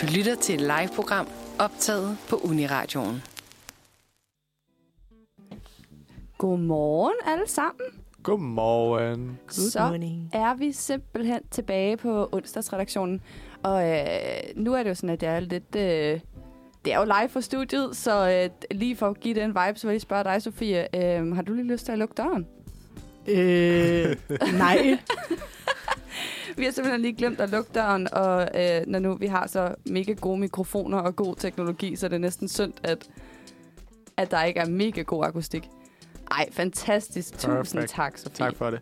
Du lytter til et live-program optaget på Uniradioen. Godmorgen alle sammen. Godmorgen. Så er vi simpelthen tilbage på onsdagsredaktionen. Og øh, nu er det jo sådan, at det er lidt... Øh, det er jo live for studiet, så øh, lige for at give den vibe, så vil jeg spørge dig, Sofie. Øh, har du lige lyst til at lukke døren? Øh, nej. Vi har simpelthen lige glemt at lukke døren, og øh, når nu vi har så mega gode mikrofoner og god teknologi, så er det næsten synd, at, at der ikke er mega god akustik. Ej, fantastisk. Tusind Perfect. tak, Sofie. Tak for det.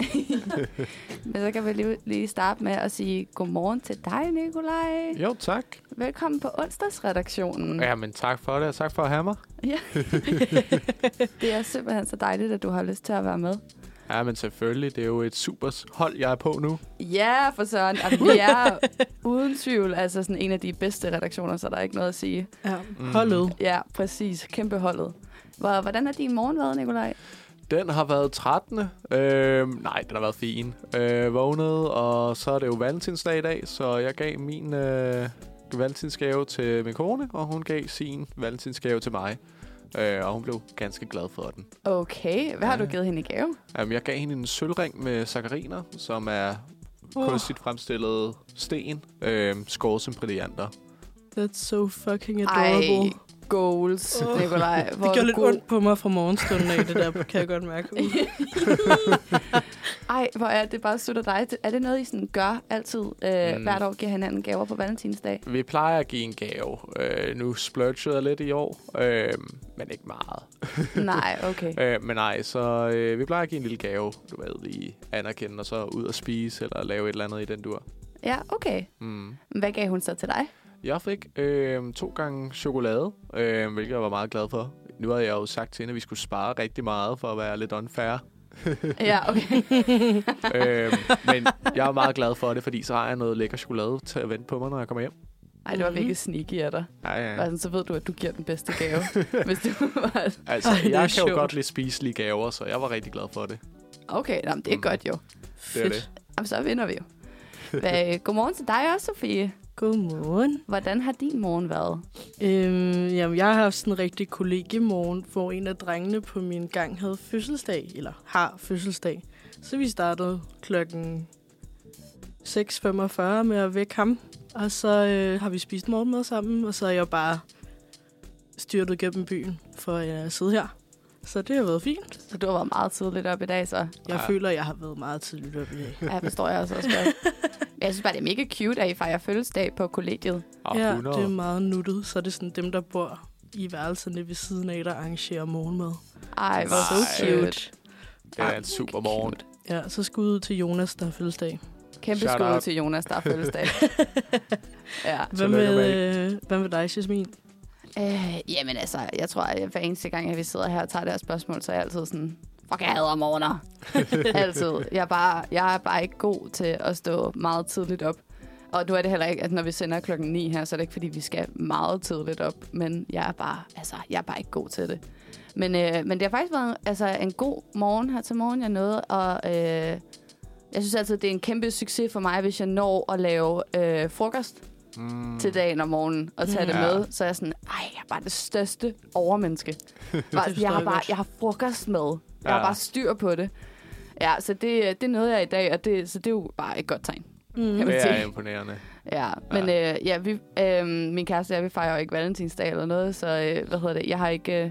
Men så kan vi lige, lige starte med at sige godmorgen til dig, Nikolaj. Jo, tak. Velkommen på onsdagsredaktionen. Ja, men tak for det, og tak for at have mig. Ja. det er simpelthen så dejligt, at du har lyst til at være med. Ja, men selvfølgelig. Det er jo et super hold, jeg er på nu. Ja, for søren. Altså, vi er uden tvivl altså sådan en af de bedste redaktioner, så der er ikke noget at sige. Ja, Mm. holdet. Ja, præcis. Kæmpe holdet. Hvor, hvordan har din morgen været, Nikolaj? Den har været 13. Øh, nej, den har været fin. Øh, vågnet, og så er det jo valentinsdag i dag, så jeg gav min øh, valentinsgave til min kone, og hun gav sin valentinsgave til mig. Øh, og hun blev ganske glad for den. Okay, hvad har Ja. du givet hende i gave? Um, jeg gav hende en sølvring med sacchariner, som er Oh, kunstigt fremstillet sten, øh, skåret som brillanter. that's so fucking Ej, adorable. goals, Åh, Nikolaj. Hvor det gør du lidt god. ondt på mig fra morgenstunden af, det der, kan jeg godt mærke. Ej, hvor er det bare sødt af dig. Er det noget, I sådan gør altid? Øh, Mm. Hvert år giver hinanden gaver på valentinsdag? Vi plejer at give en gave. Øh, nu splurgede jeg lidt i år, øh, men ikke meget. Nej, okay. Øh, men nej, så øh, vi plejer at give en lille gave, du ved, lige anerkende, og så ud og spise, eller lave et eller andet i den dur. Ja, okay. Mm. Hvad gav hun så til dig? Jeg fik øh, to gange chokolade, øh, hvilket jeg var meget glad for. Nu havde jeg jo sagt til hende, at vi skulle spare rigtig meget for at være lidt unfair. Ja, okay. øh, men jeg er meget glad for det, fordi så har jeg noget lækker chokolade til at vente på mig, når jeg kommer hjem. Ej, det var Mhm. virkelig sneaky af dig. Ja, ja. Bare sådan, så ved du, at du giver den bedste gave. hvis du var... Altså, Ej, det jeg kan sjovt. jo godt lide spiselige gaver, så jeg var rigtig glad for det. Okay, jamen, det er Mm. godt jo. Det er det. Jamen, så vinder vi jo. Hvad, godmorgen til dig også, Sofie. Godmorgen. Hvordan har din morgen været? Øhm, jamen, jeg har haft sådan en rigtig kollegiemorgen, hvor en af drengene på min gang havde fødselsdag, eller har fødselsdag. Så vi startede klokken 6.45 med at vække ham. Og så øh, har vi spist morgenmad sammen, og så er jeg bare styrtet gennem byen for at sidde her. Så det har været fint. Så du har været meget tidligt op i dag, så Jeg Ja. føler, jeg har været meget tidligt op i dag. ja, forstår jeg også, også godt. Jeg synes bare, det er mega cute, at I fejrer fødselsdag på kollegiet. Ja, 100. det er meget nuttet. Så er det sådan dem, der bor i værelserne ved siden af, der arrangerer morgenmad. Ej, hvor så cute. det er en super morgen. Ja, så skud ud til Jonas, der har fødselsdag. Kæmpe Shout skud out. til Jonas, der har fødselsdag. ja. Hvad med, øh, hvad med dig, Jasmin? Øh, jamen altså, jeg tror, at hver eneste gang, at vi sidder her og tager det her spørgsmål, så er jeg altid sådan, fuck, jeg hader morgener. altid. Jeg er, bare, jeg er bare ikke god til at stå meget tidligt op. Og nu er det heller ikke, at når vi sender klokken 9 her, så er det ikke, fordi vi skal meget tidligt op. Men jeg er bare, altså, jeg er bare ikke god til det. Men, øh, men det har faktisk været altså, en god morgen her til morgen. Jeg nåede, og øh, jeg synes altid, det er en kæmpe succes for mig, hvis jeg når at lave øh, frokost Mm. til dagen om morgenen og tage Mm. det med, så er jeg sådan, ej, jeg er bare det største overmenneske. Bare, jeg, har bare, jeg har frokost med. Jeg har Ja. bare styr på det. Ja, så det, det nåede jeg i dag, og det, så det er jo bare et godt tegn. Mm. Kan man Det sige. er imponerende. Ja, men øh, ja, vi, øh, min kæreste og jeg, vi fejrer jo ikke valentinsdag eller noget, så øh, hvad hedder det, jeg har ikke... Øh,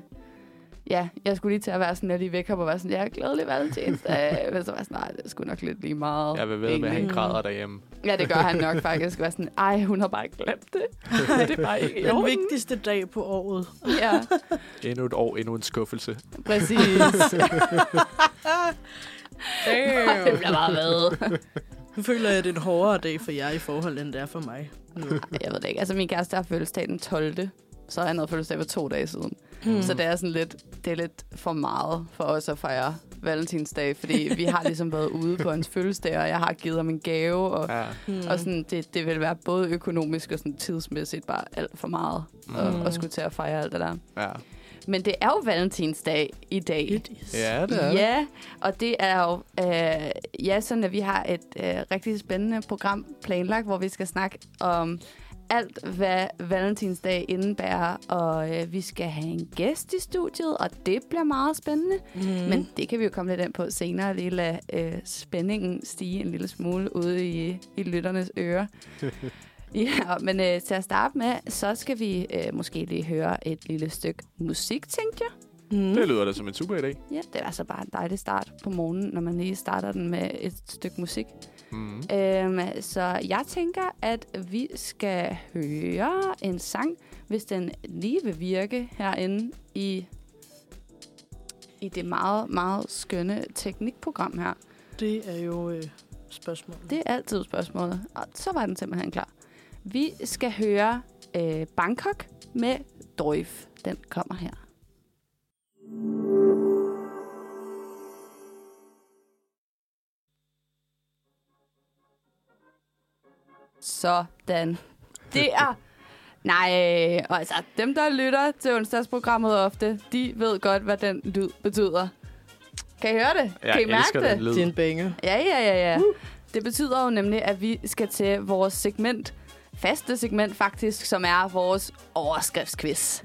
ja, jeg skulle lige til at være sådan, at lige væk op og være sådan, ja, glædelig valentinsdag. men så var jeg sådan, nej, det er sgu nok lidt lige meget. Jeg vil ved med, at han græder derhjemme. Ja, det gør han nok faktisk. Være sådan, ej, hun har bare glemt det. det er bare ikke Den orden. vigtigste dag på året. Ja, Endnu et år, endnu en skuffelse. præcis. det bliver bare ved. Nu føler jeg, at det er en hårdere dag for jer i forhold, end det er for mig. Nu. Jeg ved det ikke. Altså, min kæreste har fødselsdag den 12. Så han havde fødselsdag for to dage siden. Mm. Så det er sådan lidt, det er lidt for meget for os at fejre valentinsdag, fordi vi har ligesom været ude på hans fødselsdag, og jeg har givet ham en gave, og, Ja. Mm. og sådan, det, det vil være både økonomisk og sådan tidsmæssigt bare alt for meget mm. at, Mm. at skulle til at fejre alt det der. ja. Men det er jo valentinsdag i dag. It is. Ja, det er det. Ja, og det er jo øh, ja, sådan, at vi har et øh, rigtig spændende program planlagt, hvor vi skal snakke om alt, hvad valentinsdag indebærer, og øh, vi skal have en gæst i studiet, og det bliver meget spændende. Mm. Men det kan vi jo komme lidt ind på senere, lige lade øh, spændingen stige en lille smule ude i, i lytternes ører. ja, men øh, til at starte med, så skal vi øh, måske lige høre et lille stykke musik, tænkte jeg. Mm. Det lyder da som en super idé. Ja, det er altså bare en dejlig start på morgenen, når man lige starter den med et stykke musik. Mm. Øhm, så jeg tænker, at vi skal høre en sang, hvis den lige vil virke herinde i, i det meget, meget skønne teknikprogram her. Det er jo øh, spørgsmålet. Det er altid spørgsmålet, og så var den simpelthen klar. Vi skal høre øh, Bangkok med Doif. Den kommer her. Sådan. Det er... Nej, og altså dem, der lytter til onsdagsprogrammet ofte, de ved godt, hvad den lyd betyder. Kan I høre det? Jeg kan I mærke det? den lyd. Det er en banger. Ja, ja, ja, ja. Det betyder jo nemlig, at vi skal til vores segment, faste segment faktisk, som er vores overskriftsquiz.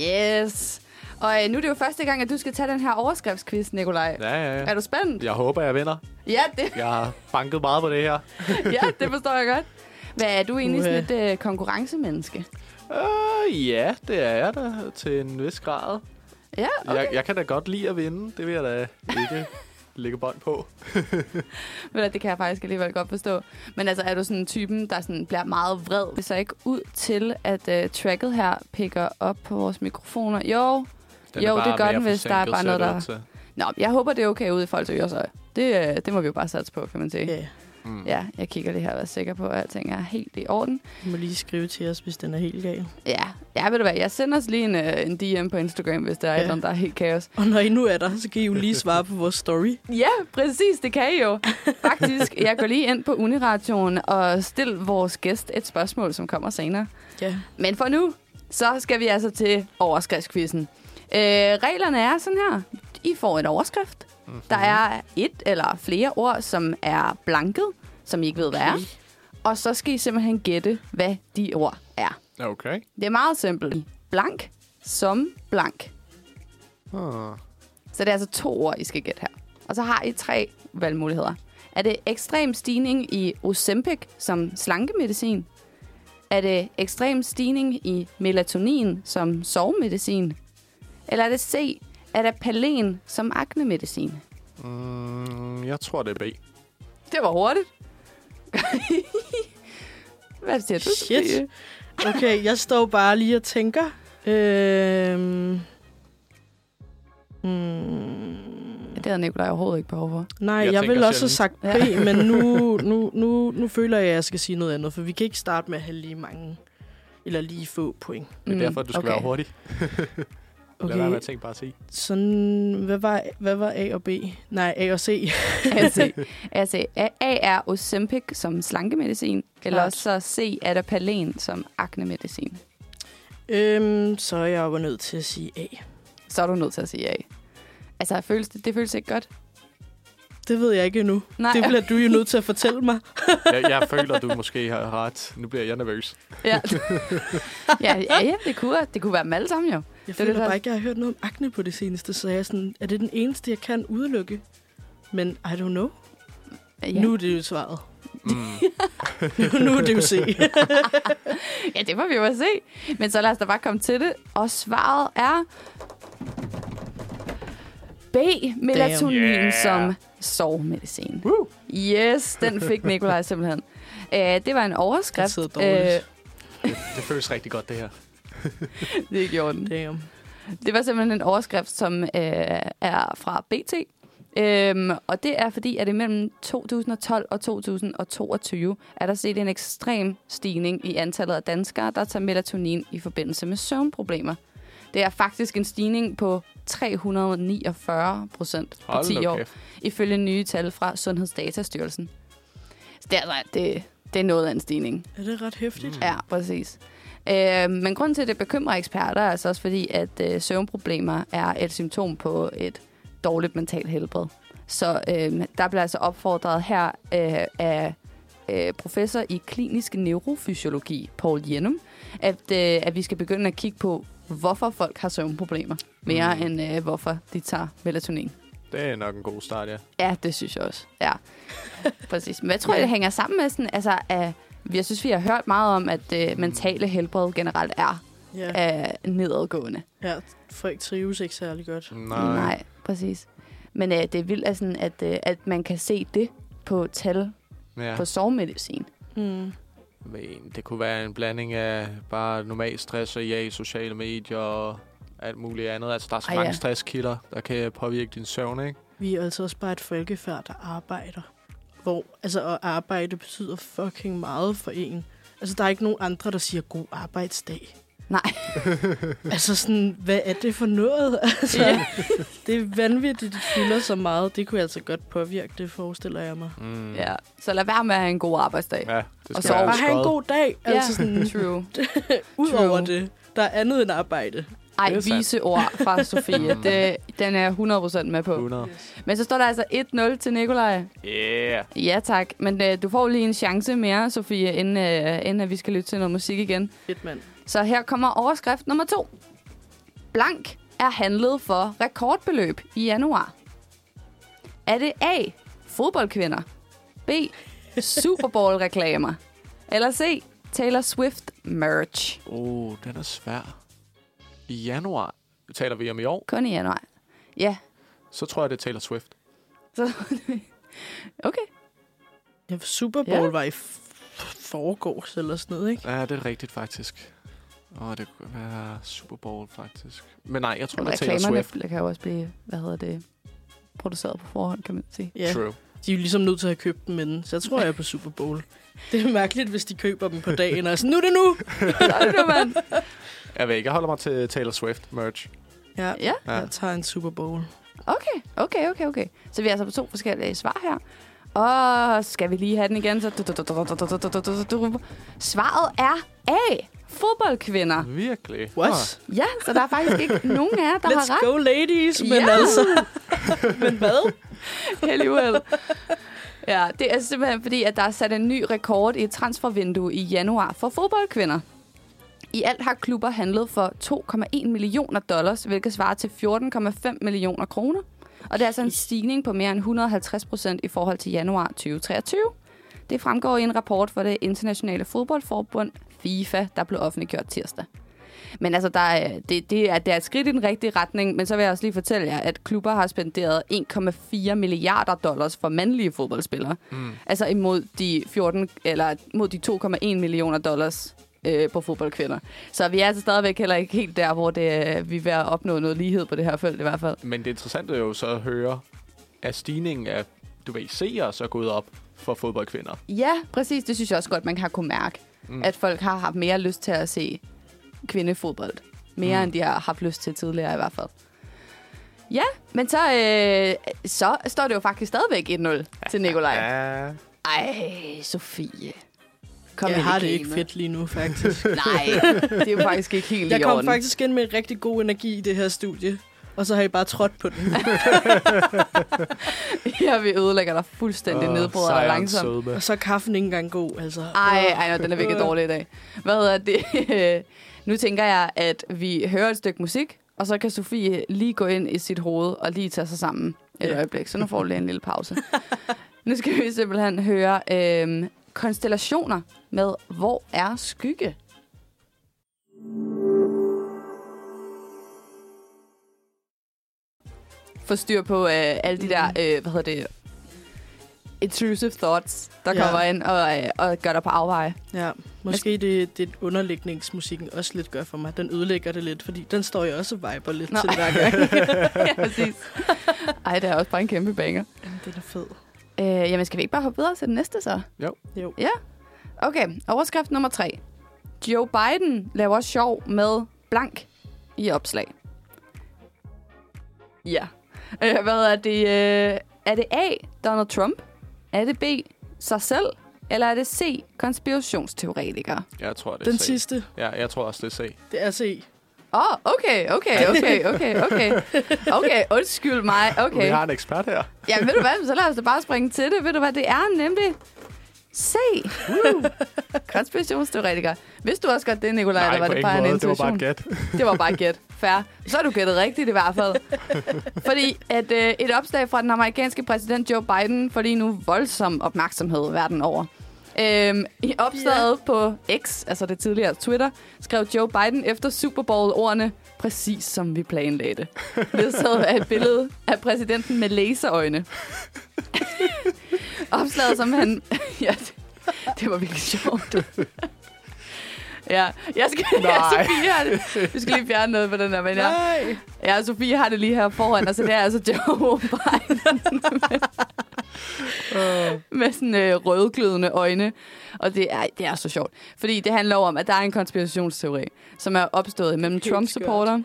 Yes. Og øh, nu er det jo første gang, at du skal tage den her overskriftsquiz, Nikolaj. Ja, ja, Er ja. du spændt? Jeg håber, jeg vinder. Ja, det, Jeg har banket meget på det her. ja, det forstår jeg godt. Hvad er du egentlig sådan Uha. et øh, konkurrencemenneske? Uh, ja, det er jeg da til en vis grad. Ja, Okay. Jeg, jeg kan da godt lide at vinde. Det vil jeg da ikke lægge bånd på. Du, det kan jeg faktisk alligevel godt forstå. Men altså, er du sådan typen, der sådan bliver meget vred? Det ser ikke ud til, at uh, tracket her picker op på vores mikrofoner. Jo, Den Jo, er bare det gør den, hvis der er bare noget, der- til. Nå, jeg håber, det er okay ude i folks ører, så det, øh, det må vi jo bare satse på, kan man sige. Ja, Mm. Ja, jeg kigger lige her og er sikker på, at alting er helt i orden. du må lige skrive til os, hvis den er helt gal. Ja, ja ved du hvad, jeg sender os lige en, øh, en DM på Instagram, hvis der er Ja. et eller andet, der er helt kaos. Og når I nu er der, så kan I jo lige svare på vores story. Ja, præcis, det kan I jo. Faktisk, jeg går lige ind på Uniradioen og stil vores gæst et spørgsmål, som kommer senere. Ja. Men for nu, så skal vi altså til overskriftsquizzen. Øh, reglerne er sådan her. I får en overskrift. Mhm. Der er et eller flere ord, som er blanket, som I ikke ved, hvad er. Og så skal I simpelthen gætte, hvad de ord er. Okay. Det er meget simpelt. Blank som blank. Ah. Så det er altså to ord, I skal gætte her. Og så har I tre valgmuligheder. Er det ekstrem stigning i Ozempic som slankemedicin? Er det ekstrem stigning i melatonin som sovemedicin? Eller er det C, er det palen som aknemedicin? Mm, jeg tror, det er B. Det var hurtigt. Hvad siger du? Shit. Sofie? Okay, jeg står bare lige og tænker. Øhm... Hmm. Det havde Nicolaj overhovedet ikke behov for. Nej, Jeg jeg, jeg tænker vil også have sagt. B, men nu, nu, nu, nu føler jeg, at jeg skal sige noget andet, for vi kan ikke starte med at have lige mange, eller lige få point. Det er Mm, derfor, at du skal okay. være hurtig. Okay. Lad være med at tænke bare at sige. Sådan, hvad var, hvad var A og B? Nej, A og C. Altså, altså A, A er Ozempic som slankemedicin, eller Klart. så C er der palen som aknemedicin. øhm, så er jeg jo nødt til at sige A. Så er du nødt til at sige A. Altså, føles det, det føles ikke godt. Det ved jeg ikke endnu. Nej, Det bliver du jo nødt til at fortælle mig. Jeg, jeg føler, du måske har ret. Nu bliver jeg nervøs. ja. ja, ja, ja, det kunne, det kunne være dem alle sammen jo. Jeg er føler det, der- bare ikke, jeg har hørt noget om akne på det seneste, så jeg er sådan, er det den eneste, jeg kan udelukke? Men I don't know. Ja. Nu er det jo svaret. Mm. nu er det jo C. ja, det må vi jo se. Men så lad os da bare komme til det. Og svaret er B, melatonin Yeah. som sovemedicin. Woo. Yes, den fik Nikolaj simpelthen. Uh, det var en Det overskrift. sidder dårligt. Det, det føles rigtig godt, det her. det er gjort den. Damn. Det var simpelthen en overskrift, som øh, er fra BT. Øhm, og det er fordi, at imellem 2012 og 2022 er der set en ekstrem stigning i antallet af danskere, der tager melatonin i forbindelse med søvnproblemer. Det er faktisk en stigning på 349 procent på Hold 10 nu år, ifølge nye tal fra Sundhedsdatastyrelsen. Så det er, altså, det, Det er noget af en stigning. Er det ret hæftigt? Mm. Ja, præcis. Øh, men grunden til, at det bekymrer eksperter, er altså også fordi, at øh, søvnproblemer er et symptom på et dårligt mentalt helbred. Så øh, der bliver altså opfordret her øh, af øh, professor i klinisk neurofysiologi, Paul Jenum, at, øh, at vi skal begynde at kigge på, hvorfor folk har søvnproblemer, mere mm. end øh, hvorfor de tager melatonin. Det er nok en god start, ja. Ja, det synes jeg også. Ja, præcis. Men jeg tror, ja. det hænger sammen med sådan, altså, at jeg synes, vi har hørt meget om, at øh, mentale helbred generelt er Ja. øh, nedadgående. ja. Folk trives ikke særlig godt. Nej. Nej præcis. Men øh, det er vildt, at, sådan, at, øh, at man kan se det på tal Ja. på sovemedicin. Mm. Men det kunne være en blanding af bare normal stress og ja i sociale medier og alt muligt andet. Altså, der er så Ej, mange ja. stresskilder, der kan påvirke din søvn, ikke? Vi er altså også bare et folkefærd, der arbejder. Hvor, altså, at arbejde betyder fucking meget for en. Altså, der er ikke nogen andre, der siger god arbejdsdag. Nej. Altså sådan, hvad er det for noget? Altså, Ja. det er vanvittigt, det fylder så meget. Det kunne altså godt påvirke, det forestiller jeg mig. Mm. Ja. Så lad være med at have en god arbejdsdag. Ja, det Og skal så være Bare have en god dag. Ja, Altså sådan, true. ud over True. det. Der er andet end arbejde. Ej, Det sandt. vise ord fra Sofie. Det, den er jeg 100% med på. 100. Men så står der altså 1-0 til Nikolaj. Yeah. Ja, tak. Men øh, du får lige en chance mere, Sofie, inden, øh, inden at vi skal lytte til noget musik igen. Fedt mand. Så her kommer overskrift nummer to. Blank er handlet for rekordbeløb i januar. Er det A. Fodboldkvinder? B. Super Bowl-reklamer? Eller C. Taylor Swift merch? Oh, den er svær. I januar, taler vi om i år, Kun i januar. Ja, så tror jeg, det er Taylor Swift. så... okay. Ja, Super Bowl Ja. var i f- forgårs eller sådan noget, ikke? Ja, det er rigtigt, faktisk. Åh, det kunne være Super Bowl, faktisk. Men nej, jeg tror, Men det er Taylor reklamerne Swift. kan jo også blive, hvad hedder det, produceret på forhånd, kan man sige. Ja, True. de er jo ligesom nødt til at have købt dem inden, så jeg tror, jeg er på Super Bowl. Det er mærkeligt, hvis de køber dem på dagen, og sådan, nu er det nu! Så er det nu, mand. Jeg ved ikke, jeg holder mig til Taylor Swift merch. Ja, Ja, jeg tager en Super Bowl. okay, okay, okay, okay. Så vi er altså på to forskellige svar her. Og skal vi lige have den igen? Så... Svaret er A. Fodboldkvinder. Virkelig? What? Ja, så der er faktisk ikke nogen af jer, der Let's har ret. go, ladies! Men Ja. altså... men hvad? Alligevel. Ja, det er simpelthen fordi, at der er sat en ny rekord i et transfervindue i januar for fodboldkvinder. I alt har klubber handlet for 2,1 millioner dollars, hvilket svarer til 14,5 millioner kroner. Og det er altså en stigning på mere end 150 procent i forhold til januar 2023. Det fremgår i en rapport for det internationale fodboldforbund FIFA, der blev offentliggjort tirsdag. Men altså, der er, det, det, er, det er et skridt i den rigtige retning, men så vil jeg også lige fortælle jer, at klubber har spenderet 1,4 milliarder dollars for mandlige fodboldspillere. Mm. Altså imod de 14, eller mod de 2,1 millioner dollars øh, på fodboldkvinder. Så vi er altså stadigvæk heller ikke helt der, hvor det, øh, vi er ved at opnå noget lighed på det her felt i hvert fald. Men det interessante er jo så at høre, at stigningen af, du ved, seere så gået op for fodboldkvinder. Ja, præcis. Det synes jeg også godt, man har kunne mærke. Mm. At folk har haft mere lyst til at se kvindefodbold. Mere Mm. end de har haft lyst til tidligere i hvert fald. Ja, men så, øh, så står det jo faktisk stadigvæk 1-0 til Nikolaj. Ej, Sofie. Kom jeg har det ikke fedt lige nu, faktisk. Nej, det er jo faktisk ikke helt jeg i kom orden. faktisk ind med en rigtig god energi i det her studie. Og så har I bare trådt på den. Ja, vi ødelægger dig fuldstændig, Åh, nedbryder dig langsomt. sødme. Og så er kaffen ikke engang god, altså. Ej, ej, nej, den er virkelig dårlig i dag. Hvad hedder det? nu tænker jeg, at vi hører et stykke musik, og så kan Sofie lige gå ind i sit hoved og lige tage sig sammen et Ja. øjeblik. Så nu får du lige en lille pause. nu skal vi simpelthen høre øhm, konstellationer med Hvor er skygge? Få styr på øh, alle de der, øh, hvad hedder det, intrusive thoughts, der Ja. kommer ind og, øh, og gør dig på afveje. Ja, måske det, det underlægningsmusikken også lidt gør for mig. Den ødelægger det lidt, fordi den står jeg også og viber lidt Nå. til hver gang. ja, præcis. Ej, det er også bare en kæmpe banger. Jamen, den er fed. Øh, jamen, skal vi ikke bare hoppe videre til den næste så? Jo. Jo. Ja. Okay, overskrift nummer tre. Joe Biden laver sjov med blank i opslag. Ja. Øh, hvad er det? Øh, er det A, Donald Trump? Er det B, sig selv? Eller er det C. Konspirationsteoretiker? Jeg tror, det er Den C. sidste, Ja, jeg tror også, det er C. det er C. Åh, oh, okay, okay, okay, okay, okay. Okay, undskyld mig. Vi Okay. har en ekspert her. Ja, ved du hvad, så lad os da bare springe til det. Ved du hvad, det er nemlig C. Woo. Konspirationsteoretiker. Hvis du også godt det, Nicolaj, Nej, eller var det bare en måde. Det var bare intuition? et gæt. Det var bare et gæt. Fair. Så har du gættet rigtigt i hvert fald. Fordi at øh, et opslag fra den amerikanske præsident Joe Biden får lige nu voldsom opmærksomhed verden over. Øhm, I opslaget yeah. på X, altså det tidligere Twitter, skrev Joe Biden efter Super Bowl ordene præcis som vi planlagde det. Ledsaget af et billede af præsidenten med laserøjne. Opslaget som han... ja, det, det var virkelig sjovt. Ja, jeg skal, ja, Nej. Sofie har det. Vi skal lige fjerne noget på den der, men ja. Nej. Ja, Sofie har det lige her foran, altså det er altså Joe Biden med, med sådan øh, rødglødende øjne. Og det er, det er så sjovt, fordi det handler om, at der er en konspirationsteori, som er opstået mellem Trump-supporter.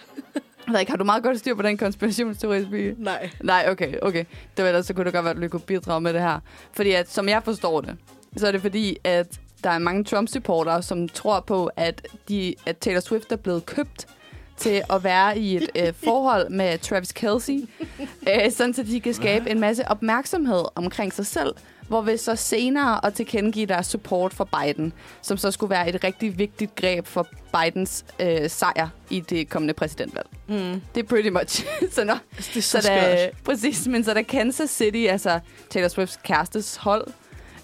Ved ikke, har du meget godt styr på den konspirationsteori, Sofie? Nej. Nej, okay, okay. Det var ellers, så kunne det godt være, at du kunne bidrage med det her. Fordi at, som jeg forstår det, så er det fordi, at der er mange Trump-supportere, som tror på, at, de, at Taylor Swift er blevet købt til at være i et øh, forhold med Travis Kelsey, øh, sådan så de kan skabe en masse opmærksomhed omkring sig selv, hvor vi så senere at tilkendegive deres support for Biden, som så skulle være et rigtig vigtigt greb for Bidens øh, sejr i det kommende præsidentvalg. Mm. Det er pretty much. så når, det er så så, da, præcis, men så da Kansas City, altså Taylor Swifts kærestes hold,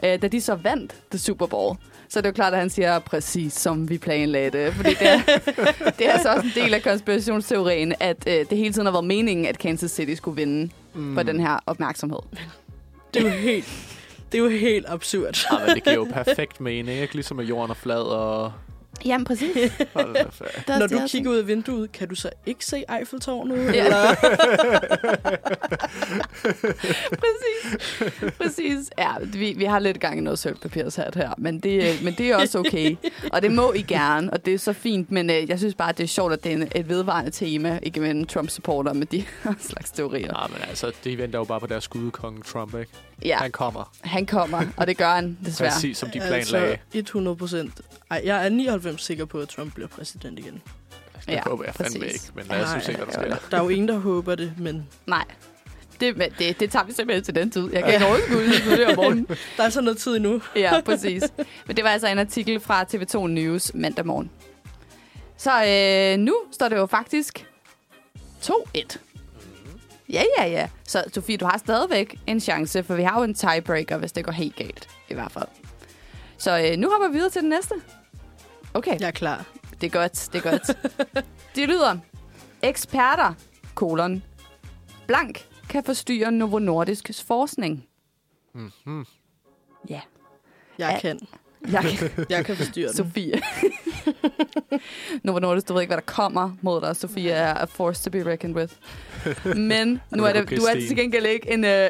øh, da de så vandt The Super Bowl, så er det jo klart, at han siger præcis som vi planlagde det. Fordi det er, det er altså også en del af konspirationsteorien, at øh, det hele tiden har været meningen, at Kansas City skulle vinde mm. for den her opmærksomhed. Det er jo helt, det er jo helt absurd. Ja, men det giver jo perfekt mening, ikke? Ligesom at jorden er flad og... Jamen præcis. Der, Når du kigger ud af vinduet, kan du så ikke se Eiffeltårnet? Ja. Eller? præcis. præcis. Ja, vi, vi har lidt gang i noget sølvpapirshat her, men det, øh, men det er også okay. Og det må I gerne, og det er så fint, men øh, jeg synes bare, det er sjovt, at det er et vedvarende tema igennem Trump-supporter med de her slags teorier. Nej, men altså, de venter jo bare på deres skudekonge Trump, ikke? Ja, Han kommer. han kommer, og det gør han desværre. Præcis som de planlagde. Altså 100 procent. Ej, jeg er 99 sikker på, at Trump bliver præsident igen. Det Ja, håber jeg fandme præcis. ikke, men lad os nu se, hvad der sker. Der er jo ingen, der håber det, men Nej. Det, det, det tager vi simpelthen til den tid. Jeg kan ikke overskue det, det om morgenen. der er så noget tid endnu. Ja, præcis. Men det var altså en artikel fra TV2 News mandag morgen. Så øh, nu står det jo faktisk 2-1. Ja, ja, ja. Så Sofie, du har stadigvæk en chance, for vi har jo en tiebreaker, hvis det går helt galt, i hvert fald. Så øh, nu hopper vi videre til den næste. Okay, Jeg er klar. det er godt, det er godt. Det lyder, eksperter, kolon, blank, kan forstyrre Novo Nordisks forskning. Mm-hmm. Ja, Jeg Ja. kan. Jeg kan Jeg kan forstyrre den. Sofie. Novo Nordisk, du ved ikke, hvad der kommer mod dig. Sofie er a force to be reckoned with. Men nu er det, du er til gengæld ikke en, øh,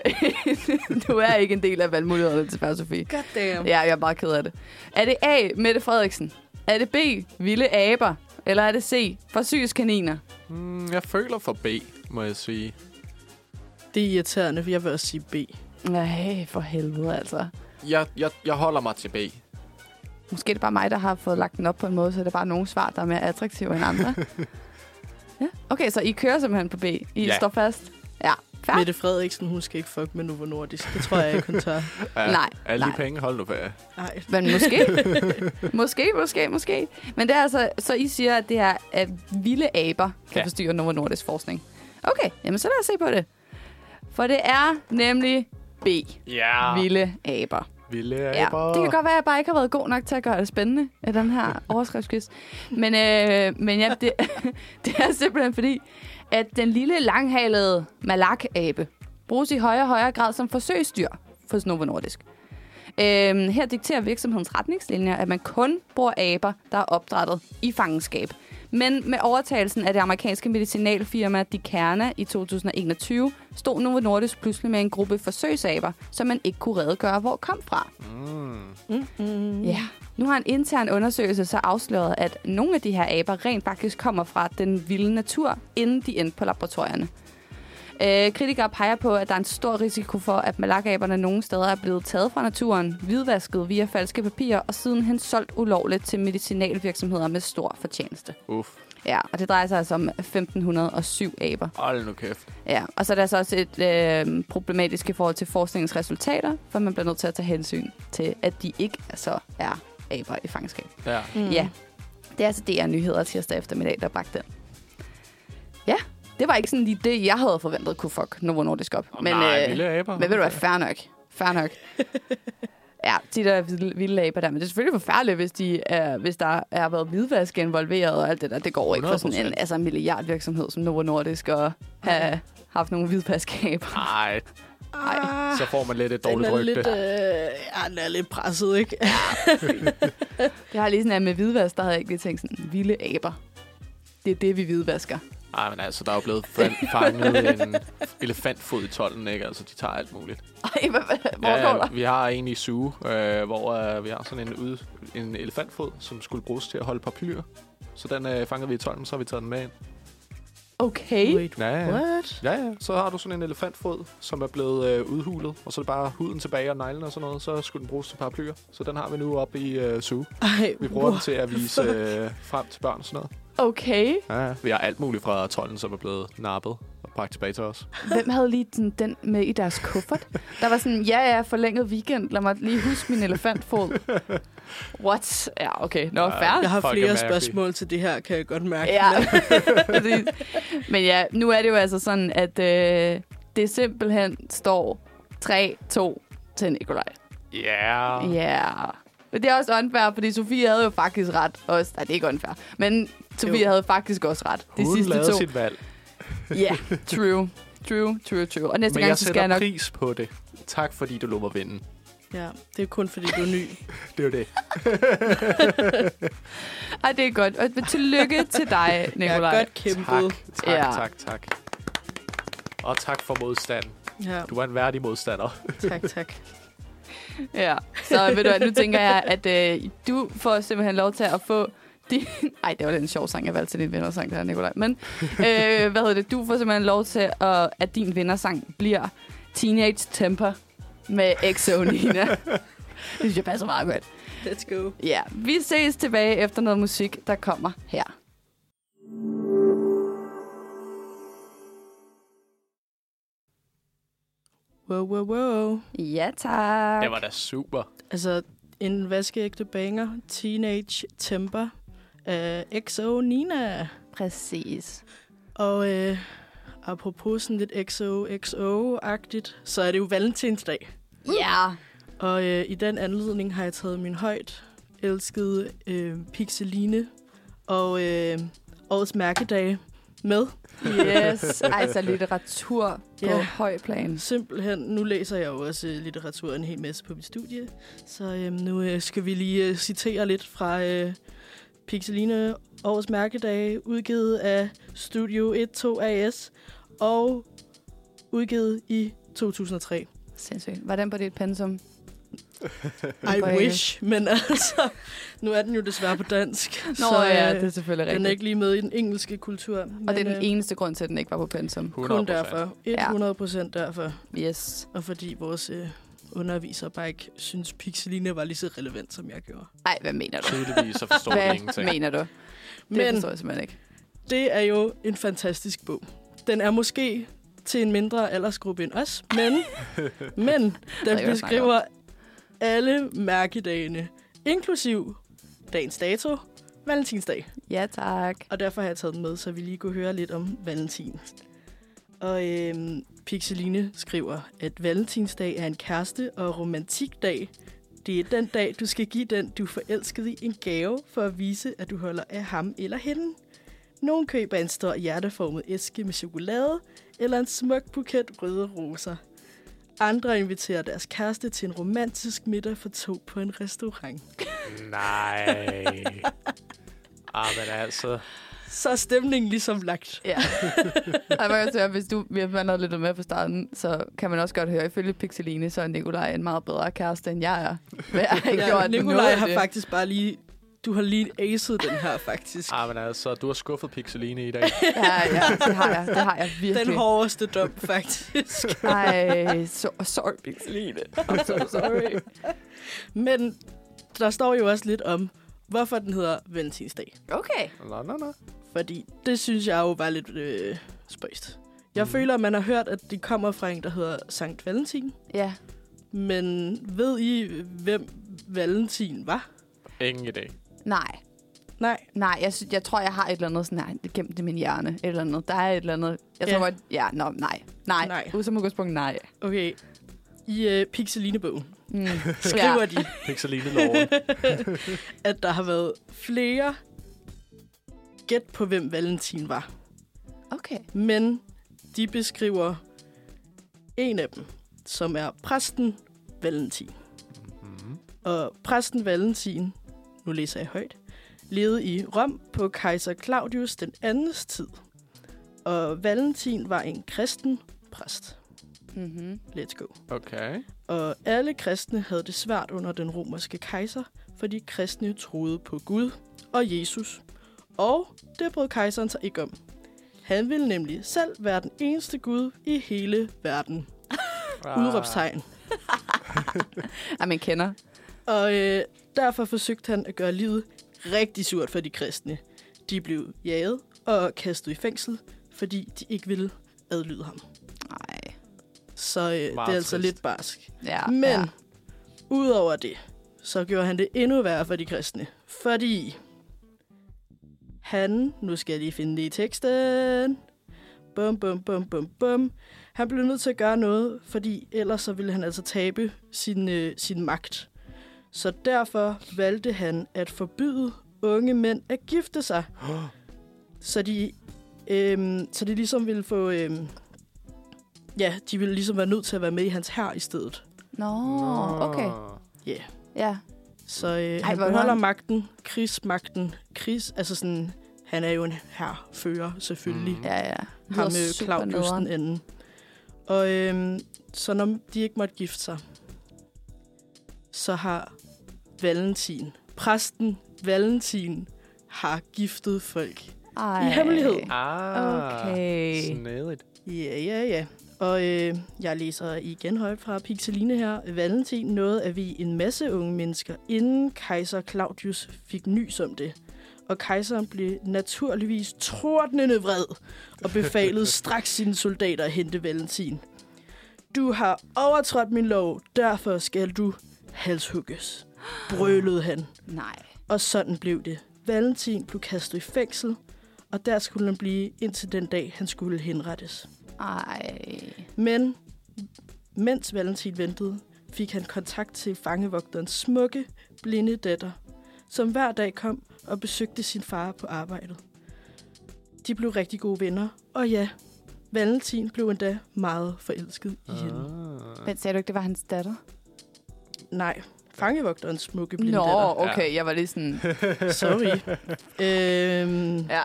du er ikke en del af valgmulighederne til Sofie. God damn. Ja, jeg er bare ked af det. Er det A, Mette Frederiksen? Er det B, vilde aber? Eller er det C, forsøgskaniner? Mm, jeg føler for B, må jeg sige. Det er irriterende, for jeg vil også sige B. Nej, for helvede altså. Jeg, jeg, jeg holder mig til B. Måske er det bare mig, der har fået lagt den op på en måde, så det er bare nogle svar, der er mere attraktive end andre. ja. Okay, så I kører simpelthen på B. I Ja. står fast? Ja, fair. Mette Frederiksen, hun skal ikke fuck med Novo Nordisk. Det tror jeg ikke, hun tør. Ja, Nej, Alle de nej. penge, hold nu ferie. Nej. Men måske. måske, måske, måske. Men det er altså, så I siger, at det er, at vilde aber kan ja. forstyrre Novo Nordisk forskning. Okay, jamen så lad os se på det. For det er nemlig B. Ja. Vilde aber. Vilde Ja, aber. det kan godt være, at jeg bare ikke har været god nok til at gøre det spændende i den her overskriftsquiz. Men, øh, men ja, det, det er simpelthen fordi, at den lille langhalede malakabe bruges i højere og højere grad som forsøgsdyr hos Novo Nordisk. Øhm, her dikterer virksomhedens retningslinjer, at man kun bruger aber, der er opdrettet i fangenskab. Men med overtagelsen af det amerikanske medicinalfirma Dikerna i 2021, stod Novo Nordisk pludselig med en gruppe forsøgsaber, som man ikke kunne redegøre, hvor kom fra. Mm. Mm-hmm. Ja. Nu har en intern undersøgelse så afsløret, at nogle af de her aber rent faktisk kommer fra den vilde natur, inden de endte på laboratorierne. Øh, kritikere peger på, at der er en stor risiko for, at malakaberne nogle steder er blevet taget fra naturen, hvidvasket via falske papirer og sidenhen solgt ulovligt til medicinalvirksomheder med stor fortjeneste. Uff. Ja, og det drejer sig altså om 1507 aber. Hold nu kæft. Ja, og så er der altså også et øh, problematisk i forhold til forskningens resultater, for man bliver nødt til at tage hensyn til, at de ikke altså er aber i fangenskab. Ja. Mm. Ja, det er altså DR Nyheder tirsdag eftermiddag, der bragte den. Ja, det var ikke sådan lige det, jeg havde forventet kunne fuck Novo Nordisk op. Men, Nej, øh, vilde aber. Men ved du hvad, fair nok. Fair nok. Ja, de der vilde, vilde aber der. Men det er selvfølgelig forfærdeligt, hvis, de er, hvis der er været hvidvask involveret og alt det der. Det går ikke for sådan en altså, milliardvirksomhed som Novo Nordisk at have haft nogle hvidvaskaber. Nej, Ej, så får man lidt et dårligt rygte. lidt, øh, ja, den er lidt presset, ikke? Det har lige sådan, at med hvidvask, der havde jeg ikke lige tænkt sådan, vilde aber. Det er det, vi hvidvasker. Nej, men altså, der er jo blevet fan- fanget en elefantfod i tolden, ikke? Altså, de tager alt muligt. Ej, hvad, hvad, hvor ja, går der? vi har en i Zoo, øh, hvor øh, vi har sådan en, ud, en elefantfod, som skulle bruges til at holde papyr. Så den øh, fangede vi i tolden, så har vi taget den med ind. Okay. Wait, Ja, ja. what? Ja, ja. Så har du sådan en elefantfod, som er blevet øh, udhulet, og så er det bare huden tilbage og neglen og sådan noget. Så skulle den bruges til paraplyer. Så den har vi nu oppe i øh, Zoo. Ej, Vi bruger den til at vise øh, frem til børn og sådan noget. Okay. Ja. Vi har alt muligt fra tolden, som er blevet nappet og bragt tilbage til os. Hvem havde lige den, den med i deres kuffert? Der var sådan, ja, ja, forlænget weekend. Lad mig lige huske min elefantfod. What? Ja, okay. Nå, Ja. fair. Jeg har flere spørgsmål til det her, kan jeg godt mærke. Ja. Men ja, nu er det jo altså sådan, at øh, det simpelthen står 3-2 til Nikolaj. Ja. Ja. Yeah. Men det er også unfair, fordi Sofie havde jo faktisk ret. Også, nej, det er ikke unfair. Men Sofie Jo. havde faktisk også ret. De Hun sidste lavede to. sit valg. Ja, true. True, true, true. Og næste Men gang, jeg så skal jeg nok... pris på det. Tak, fordi du lå mig vinde. ja. Det er kun, fordi du er ny. Det er det. Ej, det er godt. Og tillykke til dig, Jeg Nikolaj. er godt kæmpet. Tak, tak, Ja. tak, tak. Og tak for modstanden. Ja, Du var en værdig modstander. tak, tak. Ja, så ved du hvad, nu tænker jeg, at øh, du får simpelthen lov til at få... Din... Ej, det var lidt en sjov sang, jeg valgte til din vindersang, der Nikolaj. Men øh, hvad hedder det? Du får simpelthen lov til, at, at din vindersang bliver Teenage Temper med EXO Nina. det synes jeg passer meget godt. Let's go. Ja, vi ses tilbage efter noget musik, der kommer her. Wow, wow, wow. Ja, tak. Det var da super. Altså, en vaskeægte banger. Teenage Temper af XO Nina. Præcis. Og øh, apropos sådan lidt XO-XO-agtigt, så er det jo valentinsdag. Ja. Og øh, i den anledning har jeg taget min højt elskede øh, Pixeline og øh, årets mærkedag med. Yes, altså litteratur på Ja. høj plan. Simpelthen, nu læser jeg jo også øh, litteratur en hel masse på mit studie, så øh, nu øh, skal vi lige øh, citere lidt fra øh, Pixeline Årets Mærkedag, udgivet af Studio 12 AS og udgivet i 2003. Sindssygt. Var den på dit pensum? I wish, men altså, nu er den jo desværre på dansk. Nå så, ja, øh, det er selvfølgelig Den er rigtigt. ikke lige med i den engelske kultur. Og det er den øh, eneste grund til, at den ikke var på pensum. 100%. kun derfor. 100 procent derfor. Yes. Og fordi vores øh, underviser bare ikke synes, Pixeline var lige så relevant, som jeg gjorde. Ej, hvad mener du? Tydeligvis så forstår Hvad ingenting. mener du? Det Men forstår jeg simpelthen ikke. det er jo en fantastisk bog. Den er måske til en mindre aldersgruppe end os, men, men hvad den beskriver alle mærkedagene, inklusiv dagens dato, valentinsdag. Ja, tak. Og derfor har jeg taget den med, så vi lige kunne høre lidt om valentin. Og øhm, Pixeline skriver, at valentinsdag er en kæreste- og romantikdag. Det er den dag, du skal give den, du er forelsket i, en gave for at vise, at du holder af ham eller hende. Nogle køber en stor hjerteformet æske med chokolade, eller en smuk buket røde roser. Andre inviterer deres kæreste til en romantisk middag for to på en restaurant. Nej. ah, men altså... Så er stemningen ligesom lagt. Ja. Ej, man kan høre, hvis du hvis man havde lyttet med på starten, så kan man også godt høre, ifølge Pixeline, så er Nikolaj en meget bedre kæreste, end jeg er. Men jeg har Ja, gjort Nikolaj har det. faktisk bare lige du har lige aced den her, faktisk. Ah, men altså, du har skuffet Pixeline i dag. Ja, ja, det har jeg. Det har jeg virkelig. Den hårdeste dom, faktisk. Ej, so, sorry, Pixeline. I'm so sorry. Men der står jo også lidt om, hvorfor den hedder Valentinsdag. Okay. Nå, nå, nå. Fordi det synes jeg jo var lidt øh, spøjst. Jeg Mm. føler, at man har hørt, at det kommer fra en, der hedder Sankt Valentin. Ja. Men ved I, hvem Valentin var? Ingen idé. Nej. Nej. Nej, jeg, synes, jeg tror, jeg har et eller andet sådan, nej, det gemt i min hjerne. Et eller andet. Der er et eller andet. Jeg tror Ja. godt, ja, nå, nej. Nej. Nej. Ud som udgangspunkt, nej. Okay. I øh, Pixeline-bogen Mm. skriver de, Pixeline-loven. at der har været flere gæt på, hvem Valentin var. Okay. Men de beskriver en af dem, som er præsten Valentin. Mhm. Og præsten Valentin, nu læser jeg højt, levede i Rom på kejser Claudius den andens tid. Og Valentin var en kristen præst. Mm-hmm. Let's go. Okay. Og alle kristne havde det svært under den romerske kejser, fordi kristne troede på Gud og Jesus. Og det brød kejseren sig ikke om. Han ville nemlig selv være den eneste Gud i hele verden. Ah. Udråbstegn. Ja, man kender. Og øh, derfor forsøgte han at gøre livet rigtig surt for de kristne. De blev jaget og kastet i fængsel, fordi de ikke ville adlyde ham. Nej. Så øh, det er altså trist. lidt barsk. Ja, Men ja. udover det, så gjorde han det endnu værre for de kristne. Fordi han, nu skal jeg lige finde det i teksten, bum, bum, bum, bum, bum. Han blev nødt til at gøre noget, fordi ellers så ville han altså tabe sin, øh, sin magt. Så derfor valgte han at forbyde unge mænd at gifte sig. så de, øhm, så de ligesom ville få... Øhm, ja, de ville ligesom være nødt til at være med i hans hær i stedet. Nå, okay. Ja. Så øh, Ej, han var beholder han- magten, krigsmagten, krigs, altså sådan, han er jo en herfører selvfølgelig. Mm. Ja, ja. Ham med Claudius den anden. Og øhm, så når de ikke måtte gifte sig, så har Valentin, præsten Valentin, har giftet folk. Ej. I hemmelighed. Ah, Okay. Snedigt. Ja, ja, ja. Og øh, jeg læser igen højt fra Pixeline her. Valentin nåede at vi en masse unge mennesker, inden kejser Claudius fik nys om det. Og kejseren blev naturligvis tordnende vred og befalede straks sine soldater at hente Valentin. Du har overtrådt min lov, derfor skal du halshugges, brølede han. Nej. Og sådan blev det. Valentin blev kastet i fængsel, og der skulle han blive indtil den dag, han skulle henrettes. Ej. Men mens Valentin ventede, fik han kontakt til fangevogterens smukke, blinde datter, som hver dag kom og besøgte sin far på arbejdet. De blev rigtig gode venner, og ja, Valentin blev endda meget forelsket i hende. Ah. Men sagde du ikke, det var hans datter? Nej, fangevogterens smukke blinde Nå, datter. okay. Jeg var lige sådan... Sorry. øhm, Ja,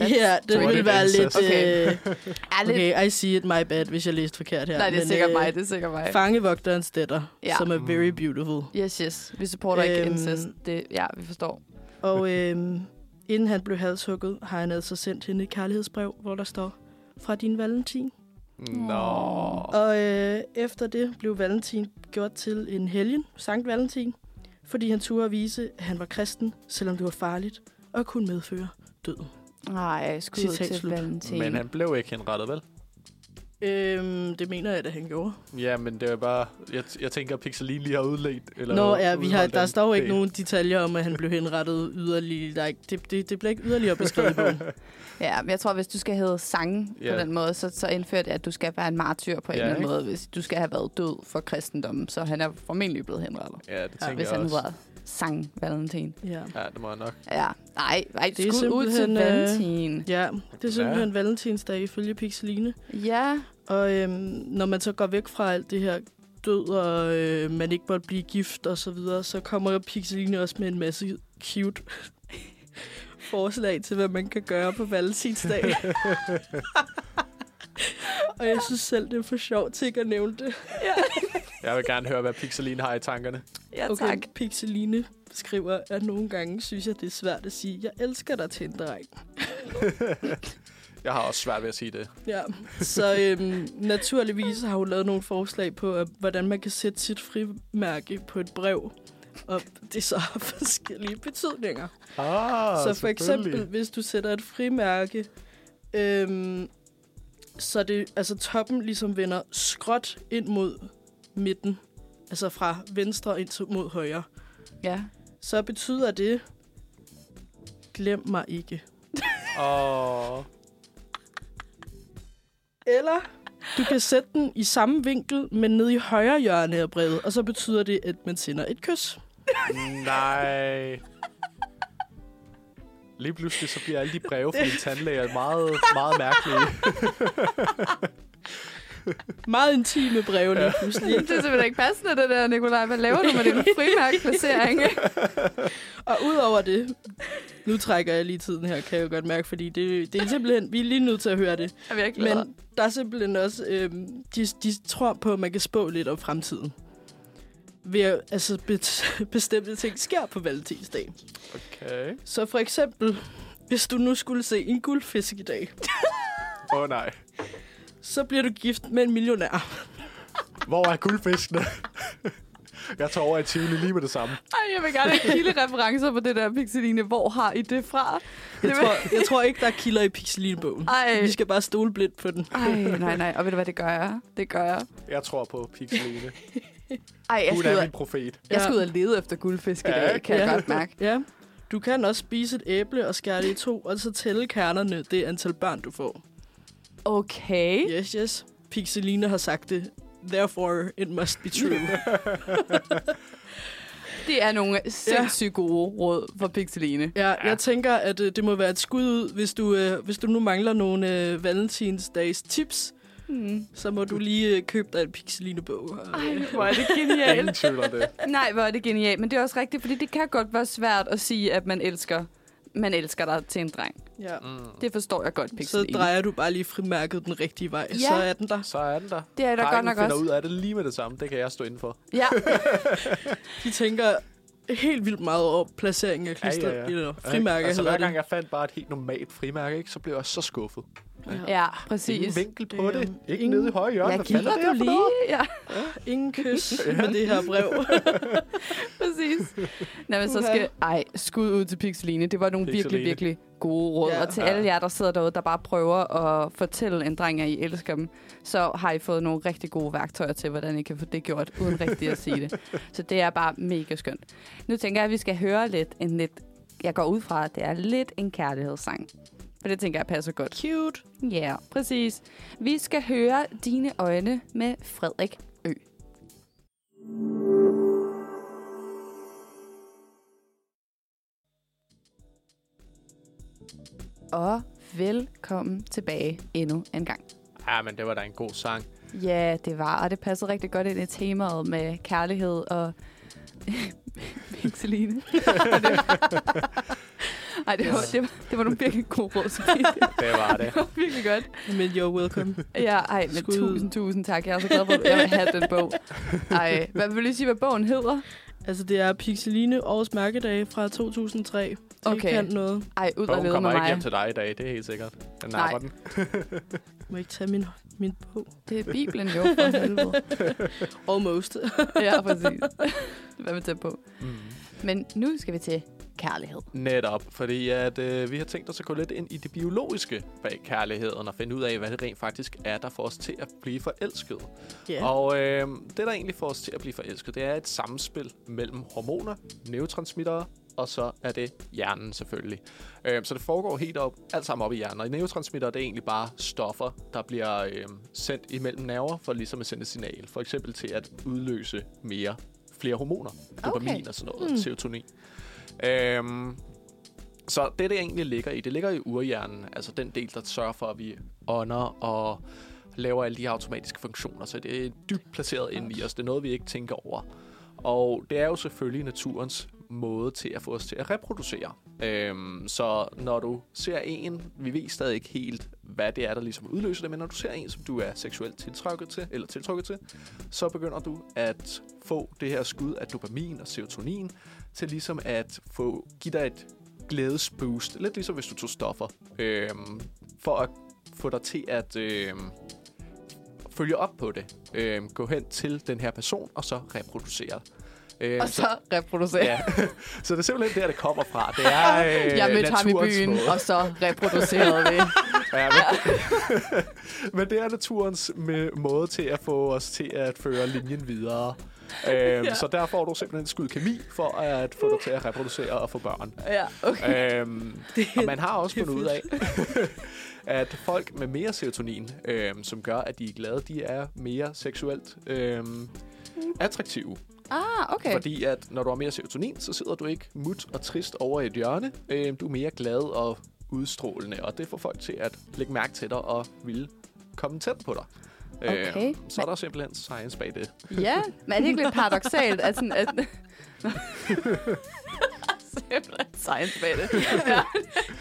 ja, det ville være lidt... Okay. Øh, er okay, I see it, my bad, hvis jeg læste forkert her. Nej, det er Men, sikkert øh, mig. Det er sikkert mig. Fangevogterens datter, Ja. som er very Mm. beautiful. Yes, yes. Vi supporter ikke Øhm, incest. Det, ja, vi forstår. Og øhm, inden han blev halshugget, har han altså sendt hende et kærlighedsbrev, hvor der står, fra din Valentin. Nå. Og øh, efter det blev Valentin gjort til en helgen, Sankt Valentin, fordi han turde at vise, at han var kristen, selvom det var farligt, og kunne medføre døden. Nej, skud Citat til slut. Valentin. Men han blev ikke henrettet, vel? Øhm, det mener jeg, at han gjorde. Ja, men det er bare... Jeg, jeg tænker, at Pixeline lige har udledt... Eller Nå, ja, vi har, der står ikke nogen detaljer om, at han blev henrettet yderligere. Der er ikke, det, det, det bliver ikke yderligere beskrevet bogen. Ja, men jeg tror, hvis du skal hedde sange Ja. på den måde, så, så indfører det, at du skal være en martyr på en Ja, eller anden måde, hvis du skal have været død for kristendommen. Så han er formentlig blevet henrettet, Ja, det tænker hvis jeg han også. hedder sang Valentin. Ja. Ja, det må jeg nok. Ja, nej, nej, Det er skud ud til simpelthen, øh, Valentin. ja, det er simpelthen valentinsdag ifølge Pixeline. Ja, Og øhm, når man så går væk fra alt det her død, og øh, man ikke måtte blive gift og så videre, så kommer Pixeline også med en masse cute forslag til, hvad man kan gøre på valentinsdag. Og jeg synes selv, det er for sjovt til ikke at nævne det. Jeg vil gerne høre, hvad Pixeline har i tankerne. Ja, Okay, tak. Pixeline skriver, at nogle gange synes jeg, det er svært at sige, jeg elsker dig til en dreng. Jeg har også svært ved at sige det. Ja, så øhm, naturligvis har hun lavet nogle forslag på, at, hvordan man kan sætte sit frimærke på et brev. Og det så har forskellige betydninger. Ah, så for eksempel, hvis du sætter et frimærke, øhm, så det, altså toppen ligesom vender skråt ind mod midten. Altså fra venstre ind til- mod højre. Ja. Så betyder det, glem mig ikke. Åh, Eller du kan sætte den i samme vinkel, men ned i højre hjørne af brevet, og så betyder det, at man sender et kys. nej. Lige pludselig så bliver alle de breve fra dine tandlæger meget, meget mærkelige. Meget intime breve lige pludselig. Det er simpelthen ikke passende, det der, Nikolaj. Hvad laver du med din frimærkeplacering? Og udover det, nu trækker jeg lige tiden her, kan jeg jo godt mærke, fordi det, det er simpelthen, vi er lige nødt til at høre det. Virkelig Men... Der er simpelthen også, øhm, de, de tror på, at man kan spå lidt om fremtiden. Ved at, altså, bet, bestemte ting sker på valentinsdag. Okay. Så for eksempel, hvis du nu skulle se en guldfisk i dag, Åh oh, nej. Så bliver du gift med en millionær. Hvor er guldfiskene? Jeg tager over i Tivoli lige med det samme. Ej, jeg vil gerne have kildereferencer på det der, Pixeline. Hvor har I det fra? Jeg tror, jeg tror ikke, der er kilder i Pixeline-bogen. Ej. Vi skal bare stole blindt på den. Ej, nej, nej. Og ved du hvad, det gør jeg. Det gør jeg. Jeg tror på Pixeline. Ej, jeg Hun er min profet. jeg skal ud og lede efter guldfisk i Ja, dag, kan jeg ja. godt mærke. Ja. Du kan også spise et æble og skære det i to, og så tælle kernerne det antal børn, du får. Okay. Yes, yes. Pixeline har sagt det. Therefore, it must be true. Det er nogle sindssygt gode råd for Pixeline. ja, jeg tænker, at øh, det må være et skud ud, hvis du, øh, hvis du nu mangler nogle øh, valentinsdags tips, Hmm. så må du lige øh, købe dig en Pixeline-bog. Og, Ej, hvor er det Ingen genialt. tvivl om det. Nej, hvor er det genialt. Men det er også rigtigt, fordi det kan godt være svært at sige, at man elsker, man elsker dig til en dreng. ja. Mm. Det forstår jeg godt, Så Pixeline. drejer du bare lige frimærket den rigtige vej, Ja. så er den der. Så er den der. det er da godt nok finder også. ud af det lige med det samme. Det kan jeg stå inden for. Ja, De tænker helt vildt meget over placeringen af klister, Ja, ja, ja. eller frimærker altså, hedder hver det. gang jeg fandt bare et helt normalt frimærke, ikke, så blev jeg så skuffet. Ja, Ingen præcis. vinkel på Det det. Ikke ingen- nede i højre hjørne. Jeg er det du lige. noget? Ja, Ingen kys med det her brev. præcis. Nå, men så skal... Ej, skud ud til Pixeline. Det var nogle virkelig, Pixeline. virkelig gode råd. Ja. Og til Ja. alle jer, der sidder derude, der bare prøver at fortælle en dreng, at I elsker dem, så har I fået nogle rigtig gode værktøjer til, hvordan I kan få det gjort, uden rigtigt at sige det. Så det er bare mega skønt. Nu tænker jeg, at vi skal høre lidt en lidt... Jeg går ud fra, at det er lidt en kærlighedssang. For det tænker jeg passer godt. Cute. Ja, yeah, præcis. Vi skal høre Dine Øjne med Frederik Ø. Og velkommen tilbage endnu en gang. Ja, men det var da en god sang. Ja, det var, og det passede rigtig godt ind i temaet med kærlighed og Pixeline. Ej, det var, det, var, det var nogle virkelig gode råd, Sofie. Det var det. Det var virkelig godt. Men you're welcome. Ja, ej, men Skud. tusind, tusind tak. Jeg er så glad for, at jeg vil have den bog. Ej, hvad vil du sige, hvad bogen hedder? Altså, det er Pixeline Årets Mærkedag fra 2003. Det Okay. kan noget. Ej, ud og lede kommer ikke mig. hjem til dig i dag, det er helt sikkert. Den Nej. napper den. Må jeg ikke tage min, min bog? Det er Bibelen jo, for helvede. Almost. Ja, præcis. Hvad med tæt på? Mm. Men nu skal vi til kærlighed. Netop, fordi at, øh, vi har tænkt os at gå lidt ind i det biologiske bag kærligheden og finde ud af, hvad det rent faktisk er, der får os til at blive forelsket. Ja. Og øh, det, der egentlig får os til at blive forelsket, det er et samspil mellem hormoner, neurotransmittere, og så er det hjernen selvfølgelig. Øh, så det foregår helt op, alt sammen op i hjernen. Og neurotransmittere, det er egentlig bare stoffer, der bliver øh, sendt imellem nerver for ligesom at sende et signal. For eksempel til at udløse mere, flere hormoner. Dopamin Okay. og sådan noget, Mm. serotonin. Øhm, så det, det egentlig ligger i, det ligger i urhjernen, altså den del, der sørger for, at vi ånder og laver alle de her automatiske funktioner. Så det er dybt placeret inde i os. Det er noget, vi ikke tænker over. Og det er jo selvfølgelig naturens måde til at få os til at reproducere. Øhm, så når du ser en, vi ved stadig ikke helt, hvad det er, der ligesom udløser det, men når du ser en, som du er seksuelt tiltrukket til, eller tiltrukket til, så begynder du at få det her skud af dopamin og serotonin, til ligesom at få, give dig et glædesboost. Lidt ligesom hvis du tog stoffer. Øhm, for at få dig til at øhm, følge op på det. Øhm, gå hen til den her person, og så reproducere. Øhm, Og så reproducere. Ja. så det er simpelthen der, det kommer fra. Det er øh, jeg mødte ham i byen, måde. og så reproducerede vi. Ja, men, men det er naturens måde til at få os til at føre linjen videre. Øhm, ja. Så der får du simpelthen skud kemi for at få dig til at reproducere og få børn. Ja, okay. Øhm, og man har også det fundet ud af, at folk med mere serotonin, øhm, som gør, at de er glade, de er mere seksuelt øhm, attraktive. Ah, okay. Fordi at når du har mere serotonin, så sidder du ikke mut og trist over i et hjørne. Øhm, du er mere glad og udstrålende, og det får folk til at lægge mærke til dig og vil komme tæt på dig. Okay. Øhm, så er der simpelthen science bag det. Ja, men er det ikke lidt paradoxalt, at sådan... At Simpelthen science bag det. Ja.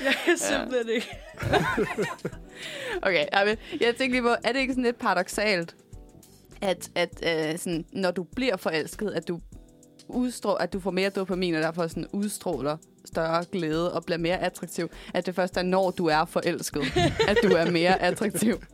Jeg kan simpelthen ikke. Okay, jeg, jeg tænker lige på, er det ikke sådan lidt paradoxalt, at, at øh, sådan, når du bliver forelsket, at du udstrå, at du får mere dopamin, og derfor sådan udstråler større glæde og bliver mere attraktiv, at det først er, når du er forelsket, at du er mere attraktiv.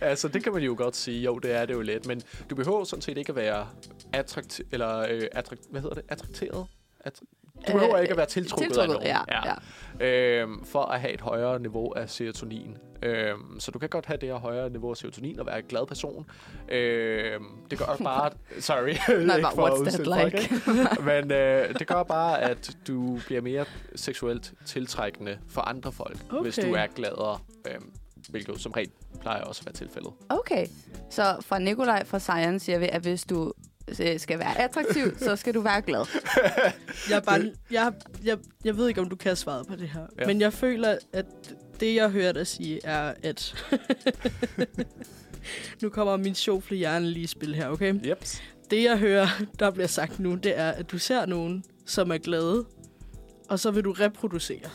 Altså, det kan man jo godt sige. Jo, det er det jo let. Men du behøver sådan set ikke at være attrakt eller øh, attrakt hvad hedder det? Attrakteret? Attra- du behøver Øh, ikke at være tiltrukket, tiltrukket, af nogen. ja, ja. Øhm, for at have et højere niveau af serotonin. Øhm, så du kan godt have det her højere niveau af serotonin og være en glad person. Øhm, det gør bare... Sorry. Nej, ikke for at what's that folk, like? Men øh, det gør bare, at du bliver mere seksuelt tiltrækkende for andre folk, okay. hvis du er gladere. Øhm, hvilket som regel plejer også at være tilfældet. Okay, så fra Nikolaj fra Science siger vi, at hvis du øh, skal være attraktiv, så skal du være glad. Jeg, er bare, jeg, jeg, jeg ved ikke, om du kan svare på det her. Ja. Men jeg føler, at det, jeg hørte dig sige, er, at... nu kommer min sjovfle hjerne lige i spil her, okay? Yep. Det, jeg hører, der bliver sagt nu, det er, at du ser nogen, som er glade, og så vil du reproducere.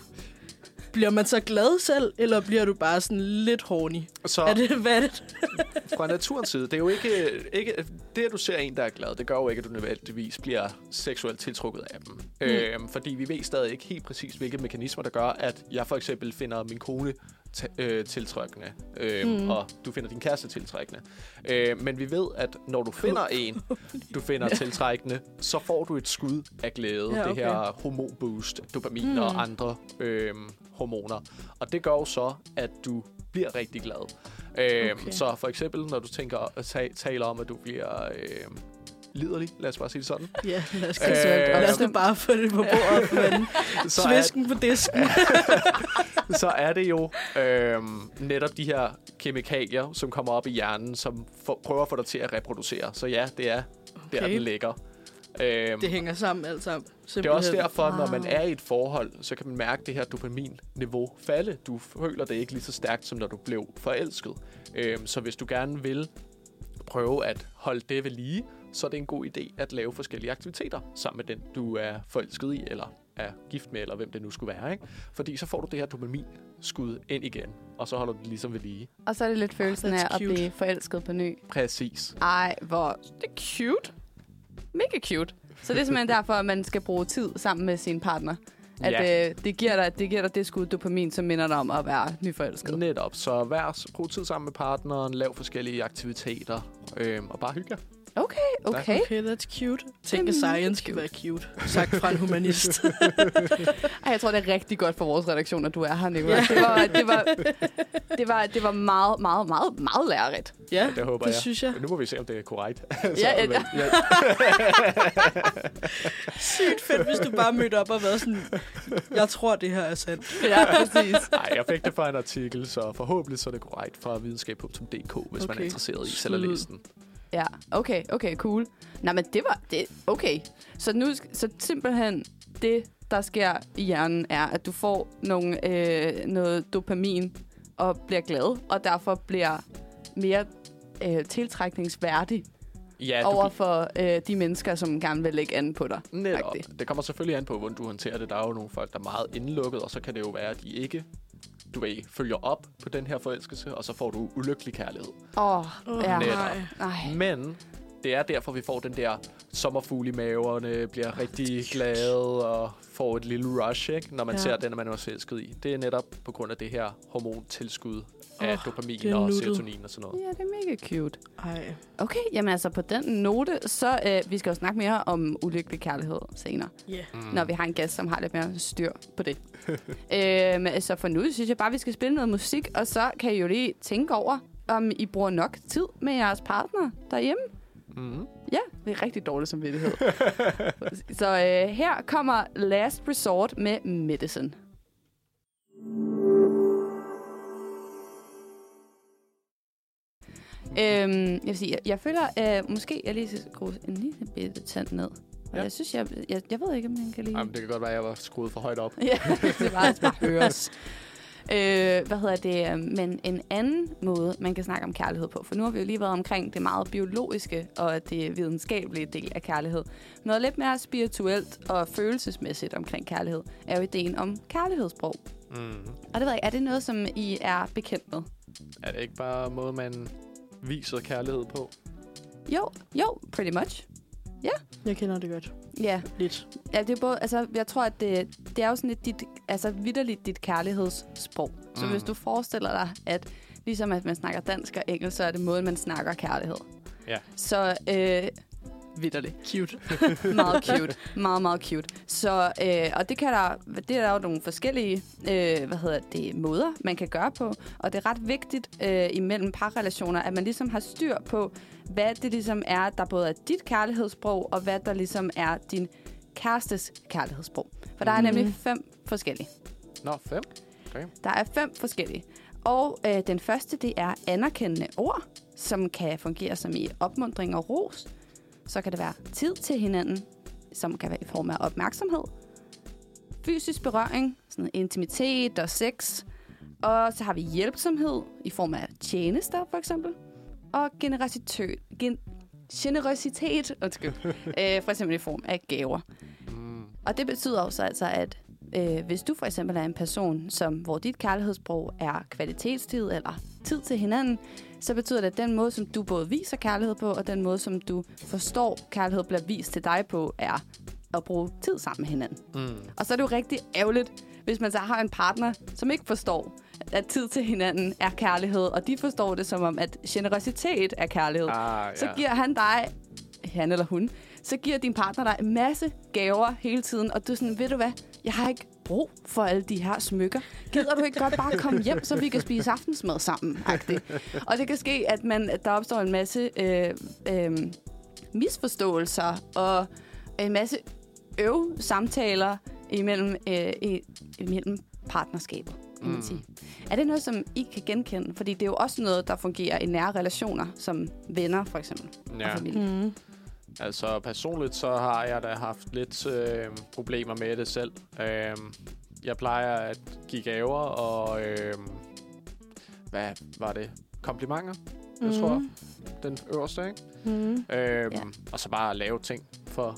Bliver man så glad selv, eller bliver du bare sådan lidt horny? Så Er det, hvad er det? fra naturens side, det er jo ikke, ikke... Det, at du ser en, der er glad, det gør jo ikke, at du nødvendigvis bliver seksuelt tiltrukket af dem. Mm. Øhm, fordi vi ved stadig ikke helt præcis, hvilke mekanismer, der gør, at jeg for eksempel finder min kone øh, tiltrækkende, øh, mm. Og du finder din kæreste tiltrækkende. Øh, men vi ved, at når du finder en, du finder tiltrækkende, så får du et skud af glæde. Ja, Det okay. her hormonboost, dopamin Mm. og andre øh, hormoner. Og det gør jo så, at du bliver rigtig glad. Øh, Okay. Så for eksempel, når du tænker, ta- taler om, at du bliver øh, liderlig, lad os bare sige det sådan, Ja, lad os, Øh, lad os nu bare få det på bordet, men er, svisken på disken. så er det jo øh, netop de her kemikalier, som kommer op i hjernen, som for, prøver at få dig til at reproducere. Så ja, det er der, Okay. den ligger. Øh, Det hænger sammen alt sammen. Det er også Simpelthen. derfor, når man Wow. er i et forhold, så kan man mærke det her dopamin-niveau falde. Du føler det ikke lige så stærkt, som når du blev forelsket. Øhm, så hvis du gerne vil prøve at holde det ved lige, så er det en god idé at lave forskellige aktiviteter sammen med den, du er forelsket i, eller er gift med, eller hvem det nu skulle være. Ikke? Fordi så får du det her dopamin-skud ind igen, og så holder du det ligesom ved lige. Og så er det lidt følelsen that's af at cute. blive forelsket på ny. Præcis. Ej, hvor det er cute. Mega cute. Så det er simpelthen derfor, at man skal bruge tid sammen med sin partner. At Ja. øh, det, giver dig, det giver dig det skud dopamin, som minder dig om at være nyforelsket. Netop. Så vær, brug tid sammen med partneren, lav forskellige aktiviteter, øhm, og bare hygge. Okay, okay. Okay, that's cute. Tænk, Det at er science cute. være cute. Sagt fra en humanist. Ej, jeg tror, det er rigtig godt for vores redaktion, at du er her, Nicolai. Det, var, det, var, det, var, det var meget, meget, meget, meget lærerigt. ja, Det håber det jeg. synes jeg. Nu må vi se, om det er korrekt. Ja, ja, men- ja. Sygt fedt, hvis du bare mødte op og været sådan, jeg tror, det her er sandt. Ja, præcis. Nej, jeg fik det fra en artikel, så forhåbentlig så er det korrekt fra videnskab.dk, hvis okay. man er interesseret i selv at læse den. Ja, okay, okay, cool. Nej, men det var... Det, okay. Så nu... Så simpelthen det, der sker i hjernen, er, at du får nogle, øh, noget dopamin og bliver glad, og derfor bliver mere øh, tiltrækningsværdig. Ja, du over for øh, de mennesker, som gerne vil lægge an på dig. Netop. Det kommer selvfølgelig an på, hvordan du håndterer det. Der er jo nogle folk, der er meget indlukket, og så kan det jo være, at de ikke du ved, følger op på den her forelskelse, og så får du ulykkelig kærlighed. Åh, oh, ja. Nej. Nej. Men det er derfor, vi får den der sommerfugle i maverne, bliver rigtig glade og får et lille rush, ikke? når man Ja. ser den, man er forelsket i. Det er netop på grund af det her hormontilskud af Åh, dopamin og nuttet. serotonin og sådan noget. Ja, det er mega cute. Ej. Okay, jamen altså på den note, så øh, vi skal jo snakke mere om ulykkelig kærlighed senere, Ja. Mm. når vi har en gæst, som har lidt mere styr på det. øhm, så for nu synes jeg bare, vi skal spille noget musik, og så kan I jo lige tænke over, om I bruger nok tid med jeres partner derhjemme. Mm. Ja, det er rigtig dårligt som vittighed. så øh, her kommer Last Resort med Medicine. Øhm, jeg vil sige, jeg, jeg føler, øh, måske jeg lige skal skrue en lille bitte tand ned. Og Ja. jeg synes, jeg, jeg, jeg ved ikke, om jeg kan lide... Jamen, det kan godt være, at jeg var skruet for højt op. Ja, det var altså bare høres. Øh, hvad hedder det? Men en anden måde, man kan snakke om kærlighed på. For nu har vi jo lige været omkring det meget biologiske og det videnskabelige del af kærlighed. Noget lidt mere spirituelt og følelsesmæssigt omkring kærlighed, er jo ideen om kærlighedssprog. Mm. Og det ved jeg, er det noget, som I er bekendt med? Er det ikke bare måde, man viser kærlighed på? Jo, jo, pretty much. Jeg kender det godt. Ja, Lidt. ja det er både, altså, jeg tror, at det, det er jo sådan lidt dit, altså vidderligt dit kærlighedssprog. Så Mm. hvis du forestiller dig, at ligesom at man snakker dansk og engelsk, så er det måden, man snakker kærlighed. Ja. Så øh, vidderligt. Cute. Meget cute. meget, meget cute. Så, øh, og det, kan der, det er der jo nogle forskellige øh, hvad hedder det, måder, man kan gøre på. Og det er ret vigtigt øh, imellem parrelationer, at man ligesom har styr på, hvad det ligesom er, der både er dit kærlighedssprog, og hvad der ligesom er din kærestes kærlighedssprog. For der er Mhm. nemlig fem forskellige. Nå, fem. Der er fem forskellige. Og øh, den første, det er anerkendende ord, som kan fungere som i opmundring og ros. Så kan det være tid til hinanden, som kan være i form af opmærksomhed. Fysisk berøring, sådan intimitet og sex. Og så har vi hjælpsomhed i form af tjenester, for eksempel. Og generositet, gen, generøsitet undskyld, øh, for eksempel i form af gaver. Mm. Og det betyder også altså, at øh, hvis du for eksempel er en person, som, hvor dit kærlighedssprog er kvalitetstid eller tid til hinanden, så betyder det, at den måde, som du både viser kærlighed på, og den måde, som du forstår, kærlighed bliver vist til dig på, er at bruge tid sammen med hinanden. Mm. Og så er det jo rigtig ærgerligt, hvis man så har en partner, som ikke forstår, at tid til hinanden er kærlighed, og de forstår det som om, at generøsitet er kærlighed Ah, så ja. giver han dig, han eller hun, så giver din partner dig en masse gaver hele tiden, og du er sådan, ved du hvad, jeg har ikke brug for alle de her smykker. Gider du ikke godt bare komme hjem, så vi kan spise aftensmad sammen? -agtigt? Og det kan ske, at, man, at der opstår en masse øh, øh, misforståelser og en masse øv samtaler imellem, øh, i, imellem partnerskabet. Kan man Mm. sige. Er det noget, som I kan genkende? Fordi det er jo også noget, der fungerer i nære relationer, som venner for eksempel, Ja. og familie. Mm. Altså personligt så har jeg da haft lidt øh, problemer med det selv. Øh, jeg plejer at give gaver og øh, hvad var det? Komplimenter, jeg tror. Den øverste, ikke? Mm. Øh, Ja. Og så bare lave ting for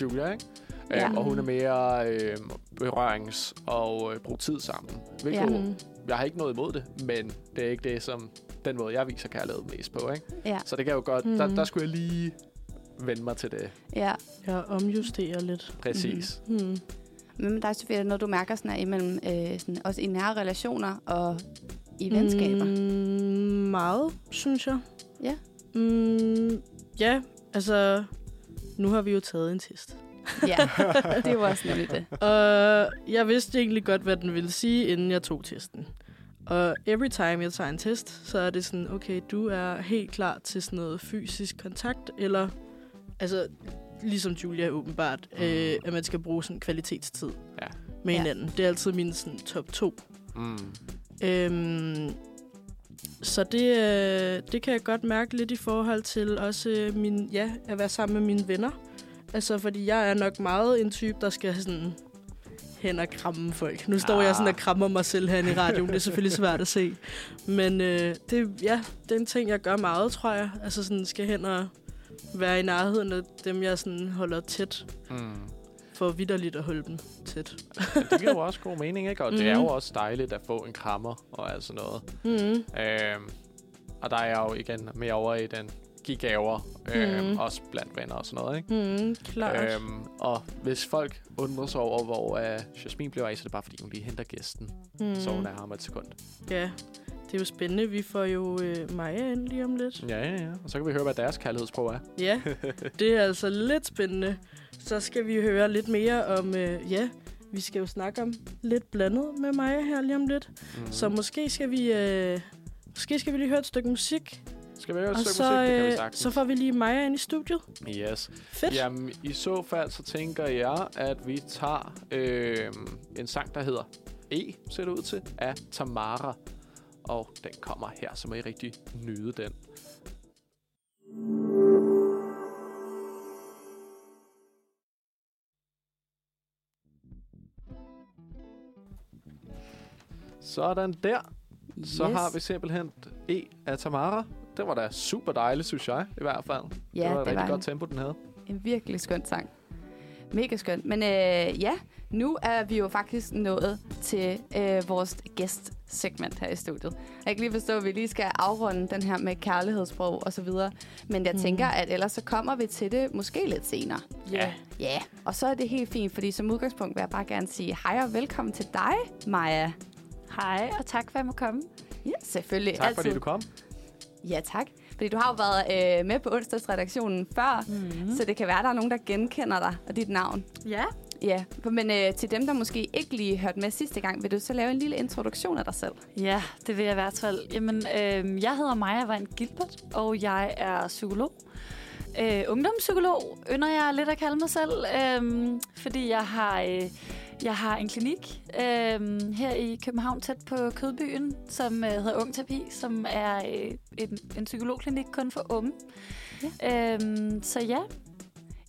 Julia, ikke? Ja. Ja. og hun er mere øh, berørings- og øh, bruge tid sammen. Hvilket Ja. Mm. jeg har ikke noget imod det, men det er ikke det, som den måde, jeg viser kærlighed mest på, ikke? Ja, Så det kan jo godt, mm. der, Mhm. der skulle jeg lige vende mig til det. ja. Jeg omjusterer lidt. Præcis. Mm. Men der er selvfølgelig noget, du mærker sådan, er imellem, øh, sådan, også i nære relationer og i venskaber. Mm. Mm, meget, synes jeg. Ja. Mm, ja, altså, nu har vi jo taget en test. Ja, det var også nemlig det. Og jeg vidste egentlig godt, hvad den ville sige, inden jeg tog testen. Og every time jeg tager en test, så er det sådan, okay, du er helt klar til sådan noget fysisk kontakt, eller altså, ligesom Julia åbenbart, Mm. øh, at man skal bruge sådan kvalitetstid Ja. med Ja. hinanden. Det er altid min sådan, top to. Mm. Øhm, så det, øh, det kan jeg godt mærke lidt i forhold til også øh, min, ja, at være sammen med mine venner. Altså, fordi jeg er nok meget en type, der skal sådan hen og kramme folk. Nu står ah. jeg sådan og krammer mig selv herinde i radioen. Det er selvfølgelig svært at se. Men øh, det, ja, det er en ting, jeg gør meget, tror jeg. Altså sådan skal hen og være i nærheden af dem, jeg sådan holder tæt. Mm. For vidderligt at holde dem tæt. Men det giver jo også god mening, ikke? Og det er jo Mhm. også dejligt at få en krammer og alt sådan noget. Mm. Øhm, og der er jeg jo igen mere over i den give gaver, øhm, Mhm. også blandt venner og sådan noget, ikke? Mm, klart. Øhm, og hvis folk undrer sig over, hvor uh, Jasmin bliver af, så er det bare, fordi hun lige henter gæsten. Mm. Så hun er her om et sekund. Ja, det er jo spændende. Vi får jo øh, Maja ind lige om lidt. Ja, ja, ja. Og så kan vi høre, hvad deres kærlighedssprog er. Ja, det er altså lidt spændende. Så skal vi høre lidt mere om, øh, ja, vi skal jo snakke om lidt blandet med Maja her lige om lidt. Mm. Så måske skal vi, øh, måske skal vi lige høre et stykke musik. Skal vi høre et stykke så, musik? Det kan vi øh, sagtens. så får vi lige Maja ind i studiet. Yes. Fedt. Jamen, i så fald, så tænker jeg, at vi tager øh, en sang, der hedder E, ser det ud til, af Tamara. Og den kommer her, så må I rigtig nyde den. Sådan der. Så Yes. har vi simpelthen E af Tamara. Det var da super dejligt, synes jeg, i hvert fald. Ja, det var et det rigtig var godt en- tempo, den havde. En virkelig skøn sang. Mega skøn. Men øh, ja, nu er vi jo faktisk nået til øh, vores gæstsegment her i studiet. Jeg kan lige forstå, at vi lige skal afrunde den her med kærlighedssprog og så videre. Men jeg Mhm. tænker, at ellers så kommer vi til det måske lidt senere. Ja. Ja, og så er det helt fint, fordi som udgangspunkt vil jeg bare gerne sige hej og velkommen til dig, Maja. Hej, og tak for, at jeg må komme. Ja, selvfølgelig. Tak altid. fordi du kom. Ja, tak. Fordi du har jo været øh, med på onsdagsredaktionen før, mm. så det kan være, at der er nogen, der genkender dig og dit navn. Ja. Ja, men øh, til dem, der måske ikke lige hørte med sidste gang, vil du så lave en lille introduktion af dig selv? Ja, det vil jeg i hvert fald. Jamen, øh, jeg hedder Maja Wein Gilbert, og jeg er psykolog. Øh, ungdomspsykolog ynder jeg lidt at kalde mig selv, øh, fordi jeg har, øh, jeg har en klinik øh, her i København tæt på Kødbyen, som øh, hedder Ung Terapi, som er øh, en, en psykologklinik kun for unge. Ja. Øh, så ja,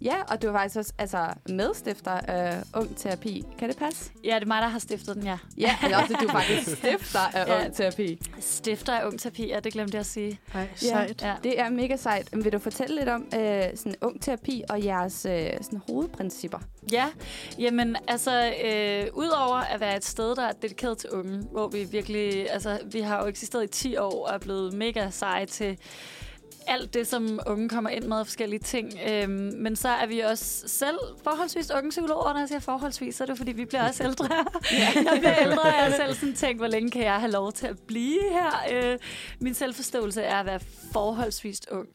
Ja, og du er faktisk også altså, medstifter af Ung Terapi. Kan det passe? ja, det er mig, der har stiftet den, ja. Ja, eller også, at du er faktisk stifter af Ja. Ung Terapi. Stifter af Ung Terapi, ja, det glemte jeg at sige. Ej, sejt. Ja. Det er mega sejt. Vil du fortælle lidt om øh, sådan Ung Terapi og jeres øh, sådan, hovedprincipper? Ja, jamen altså, øh, udover at være et sted, der er dedikeret til unge, hvor vi virkelig, altså, vi har jo eksisteret i 10 år og er blevet mega seje til alt det, som unge kommer ind med af forskellige ting. Øhm, men så er vi også selv forholdsvis unge psykologer. Når jeg siger forholdsvis, så er det fordi, vi bliver også ældre. jeg bliver ældre, og jeg selv sådan tænkt, hvor længe kan jeg have lov til at blive her? Øh, min selvforståelse er at være forholdsvis ung.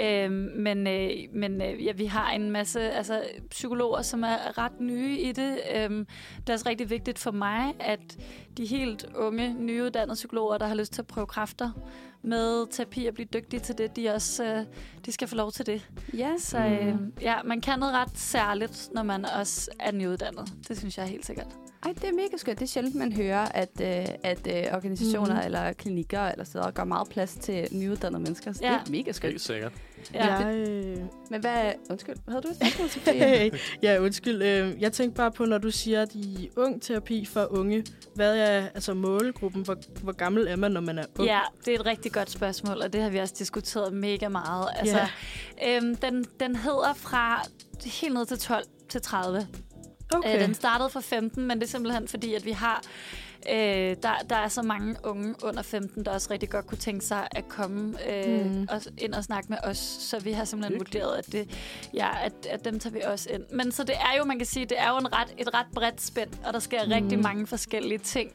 Øh, men øh, men øh, ja, vi har en masse altså, psykologer, som er ret nye i det. Øh, det er også rigtig vigtigt for mig, at de helt unge, nyuddannede psykologer, der har lyst til at prøve kræfter med terapi og blive dygtige til det, de også øh, de skal få lov til det. Ja, Så øh, ja, man kan noget ret særligt, når man også er nyuddannet. Det synes jeg er helt sikkert. Ej, det er mega skønt. Det er sjældent, man hører, at, øh, at øh, organisationer mm. eller klinikker eller steder gør meget plads til nyuddannede mennesker. Så Ja. det er mega skønt. Helt sikkert. Ja. Jeg, øh, Men hvad... Undskyld, havde du et spørgsmål, Sofie? ja, undskyld. Øh, jeg tænkte bare på, når du siger, at I ung terapi for unge. Hvad er altså målgruppen? Hvor, hvor gammel er man, når man er ung? Ja, det er et rigtig godt spørgsmål, og det har vi også diskuteret mega meget. Altså, øhm, den, den hedder fra helt ned til 12 til 30. okay. Øh, den startede fra 15, men det er simpelthen fordi, at vi har... Øh, der, der er så mange unge under 15, der også rigtig godt kunne tænke sig at komme øh, Mm. og, ind og snakke med os. Så vi har simpelthen Virkelig? vurderet, at, det, ja, at, at dem tager vi også ind. Men så det er jo, man kan sige, det er jo en ret, et ret bredt spænd, og der sker Mm. mm. rigtig mange forskellige ting.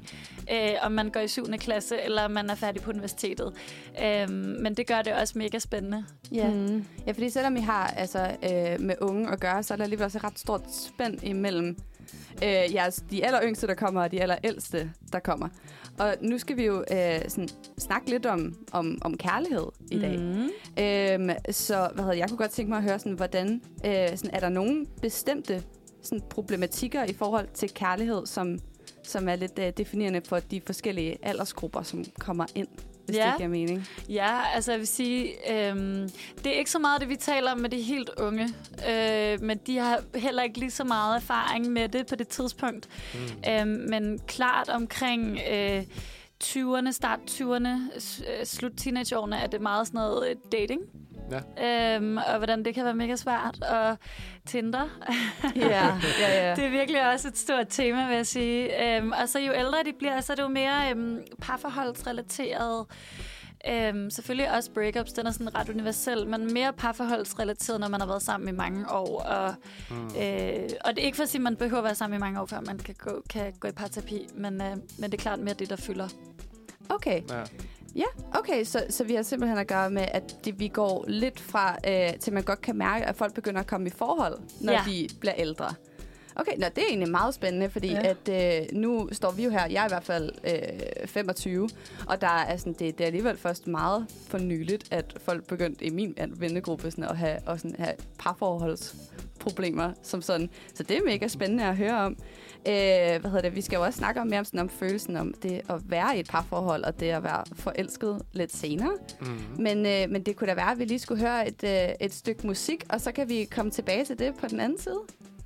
Øh, om man går i 7. klasse, eller om man er færdig på universitetet. Øh, men det gør det også mega spændende. Ja. Mm. ja, fordi selvom I har altså, øh, med unge at gøre, så er der alligevel også et ret stort spænd imellem øh, jeres, de aller yngste, der kommer, og de aller ældste, der kommer. Og nu skal vi jo øh, sådan, snakke lidt om, om, om kærlighed i dag. Mm. Øhm, så hvad hedder, jeg kunne godt tænke mig at høre, sådan, hvordan øh, sådan, er der nogle bestemte sådan, problematikker i forhold til kærlighed, som, som er lidt øh, definerende for de forskellige aldersgrupper, som kommer ind, hvis Ja. det giver mening. Ja, altså jeg vil sige, øhm, det er ikke så meget det, vi taler om med de helt unge, øh, men de har heller ikke lige så meget erfaring med det på det tidspunkt. Mm. Øhm, men klart omkring øh, 20'erne, start 20'erne, s- øh, slut teenageårene, er det meget sådan noget øh, dating. Ja. Øhm, og hvordan det kan være mega svært. Og Tinder. Ja, ja, ja. Det er virkelig også et stort tema, vil jeg sige. Øhm, og så jo ældre de bliver, så er det jo mere øhm, parforholdsrelateret. Øhm, selvfølgelig også breakups, den er sådan ret universel, men mere parforholdsrelateret, når man har været sammen i mange år. Og, mm. øh, og det er ikke for at sige, at man behøver at være sammen i mange år, før man kan gå, kan gå i parterapi, men, øh, men det er klart mere det, der fylder. Okay. Ja. Ja, okay, så, så vi har simpelthen at gøre med, at det, vi går lidt fra, øh, til man godt kan mærke, at folk begynder at komme i forhold, når Ja. de bliver ældre. Okay, nå, det er egentlig meget spændende, fordi Ja. at øh, nu står vi jo her, jeg er i hvert fald øh, 25, og der er sådan, det, det er alligevel først meget for nyligt, at folk begyndte i min vennegruppe sådan, at have, og sådan, have parforholdsproblemer som sådan. Så det er mega spændende at høre om. Øh, hvad hedder det? Vi skal jo også snakke om mere om, sådan, om følelsen om det at være i et parforhold, og det at være forelsket lidt senere. Mm. Men, øh, men det kunne da være, at vi lige skulle høre et, øh, et stykke musik, og så kan vi komme tilbage til det på den anden side.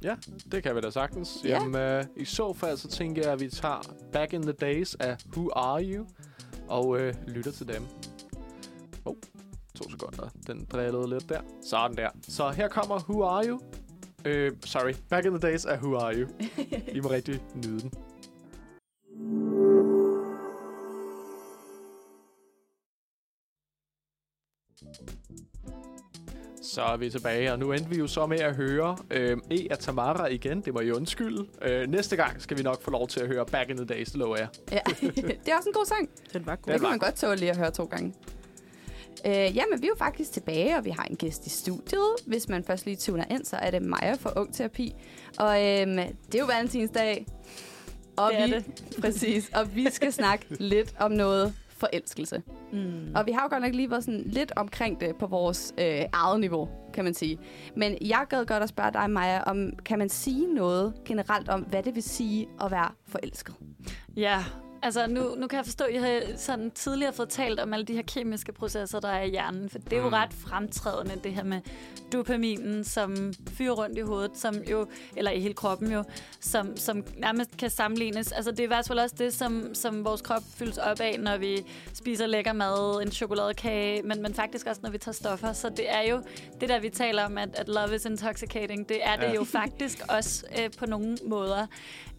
Ja, det kan vi da sagtens. Ja. Jamen, øh, i så fald, så tænker jeg, at vi tager Back in the Days af Who Are You, og øh, lytter til dem. Oh, to sekunder. Den drillede lidt der. Sådan der. Så her kommer Who Are You. Øh, sorry. Back in the Days af Who Are You. I må rigtig nyde den. Så er vi tilbage, og nu endte vi jo så med at høre øh, E af Tamara igen. Det må I undskylde. Øh, næste gang skal vi nok få lov til at høre Back in the Days, det lover jeg. Ja, det er også en god sang. Den var god. Det kan var man godt tåle lige at høre to gange. Øh, jamen, vi er jo faktisk tilbage, og vi har en gæst i studiet. Hvis man først lige tuner ind, så er det Maja fra Ung Terapi. Og øhm, det er jo valentinsdag. Og Det er vi, det. Præcis. Og vi skal snakke lidt om noget forelskelse. Mm. Og vi har jo godt nok lige været sådan lidt omkring det på vores øh, eget niveau, kan man sige. Men jeg gad godt at spørge dig, Maja, om kan man sige noget generelt om, hvad det vil sige at være forelsket? Ja, altså nu, nu kan jeg forstå, at jeg har sådan tidligere fået talt om alle de her kemiske processer, der er i hjernen. For det er jo Mm. ret fremtrædende, det her med dopaminen, som fyrer rundt i hovedet, som jo, eller i hele kroppen jo, som, som nærmest kan sammenlignes. Altså det er i hvert fald også det, som, som vores krop fyldes op af, når vi spiser lækker mad, en chokoladekage, men, men faktisk også, når vi tager stoffer. Så det er jo det der, vi taler om, at, at love is intoxicating. Det er det Ja. jo faktisk også øh, på nogle måder.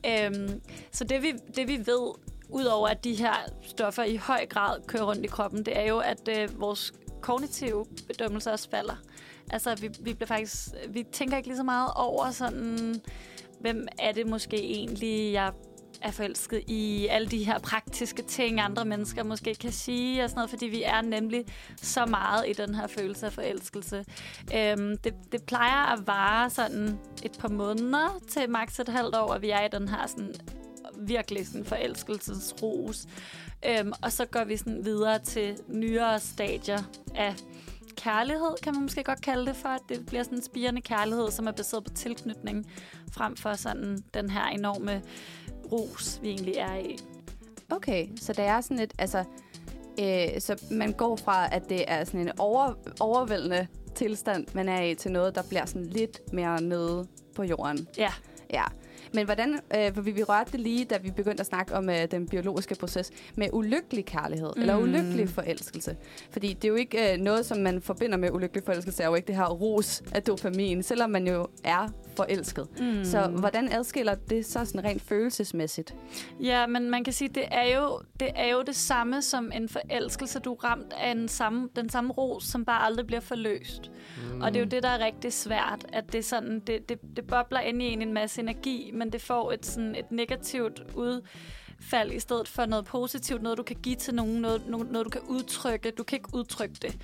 Øhm, så det vi, det vi ved, udover at de her stoffer i høj grad kører rundt i kroppen, det er jo, at øh, vores kognitive bedømmelser også falder. Altså, vi, vi bliver faktisk, vi tænker ikke lige så meget over sådan, hvem er det måske egentlig, jeg er forelsket i alle de her praktiske ting, andre mennesker måske kan sige og sådan noget, fordi vi er nemlig så meget i den her følelse af forelskelse. Øhm, det, det plejer at vare sådan et par måneder til maks et halvt år, at vi er i den her sådan virkelig sådan forelskelsesros. Øhm, og så går vi sådan videre til nyere stadier af kærlighed, kan man måske godt kalde det for. At det bliver sådan en spirende kærlighed, som er baseret på tilknytning, frem for sådan den her enorme ros, vi egentlig er i. Okay, så det er sådan et, altså, øh, så man går fra, at det er sådan en over, overvældende tilstand, man er i, til noget, der bliver sådan lidt mere nede på jorden. Ja. Ja. Men hvordan, øh, for vi, vi rørte det lige, da vi begyndte at snakke om øh, den biologiske proces, med ulykkelig kærlighed, mm. eller ulykkelig forelskelse. Fordi det er jo ikke øh, noget, som man forbinder med ulykkelig forelskelse, er jo ikke det her ros af dopamin, selvom man jo er forelsket. Mm. Så hvordan adskiller det så sådan rent følelsesmæssigt? Ja, men man kan sige, det er jo det, er jo det samme som en forelskelse. Du er ramt af en samme, den samme ros, som bare aldrig bliver forløst. Mm. Og det er jo det, der er rigtig svært, at det, sådan, det, det, det bobler ind i en en masse energi, men det får et, sådan, et negativt udfald i stedet for noget positivt, noget du kan give til nogen, noget, noget, noget du kan udtrykke. Du kan ikke udtrykke det,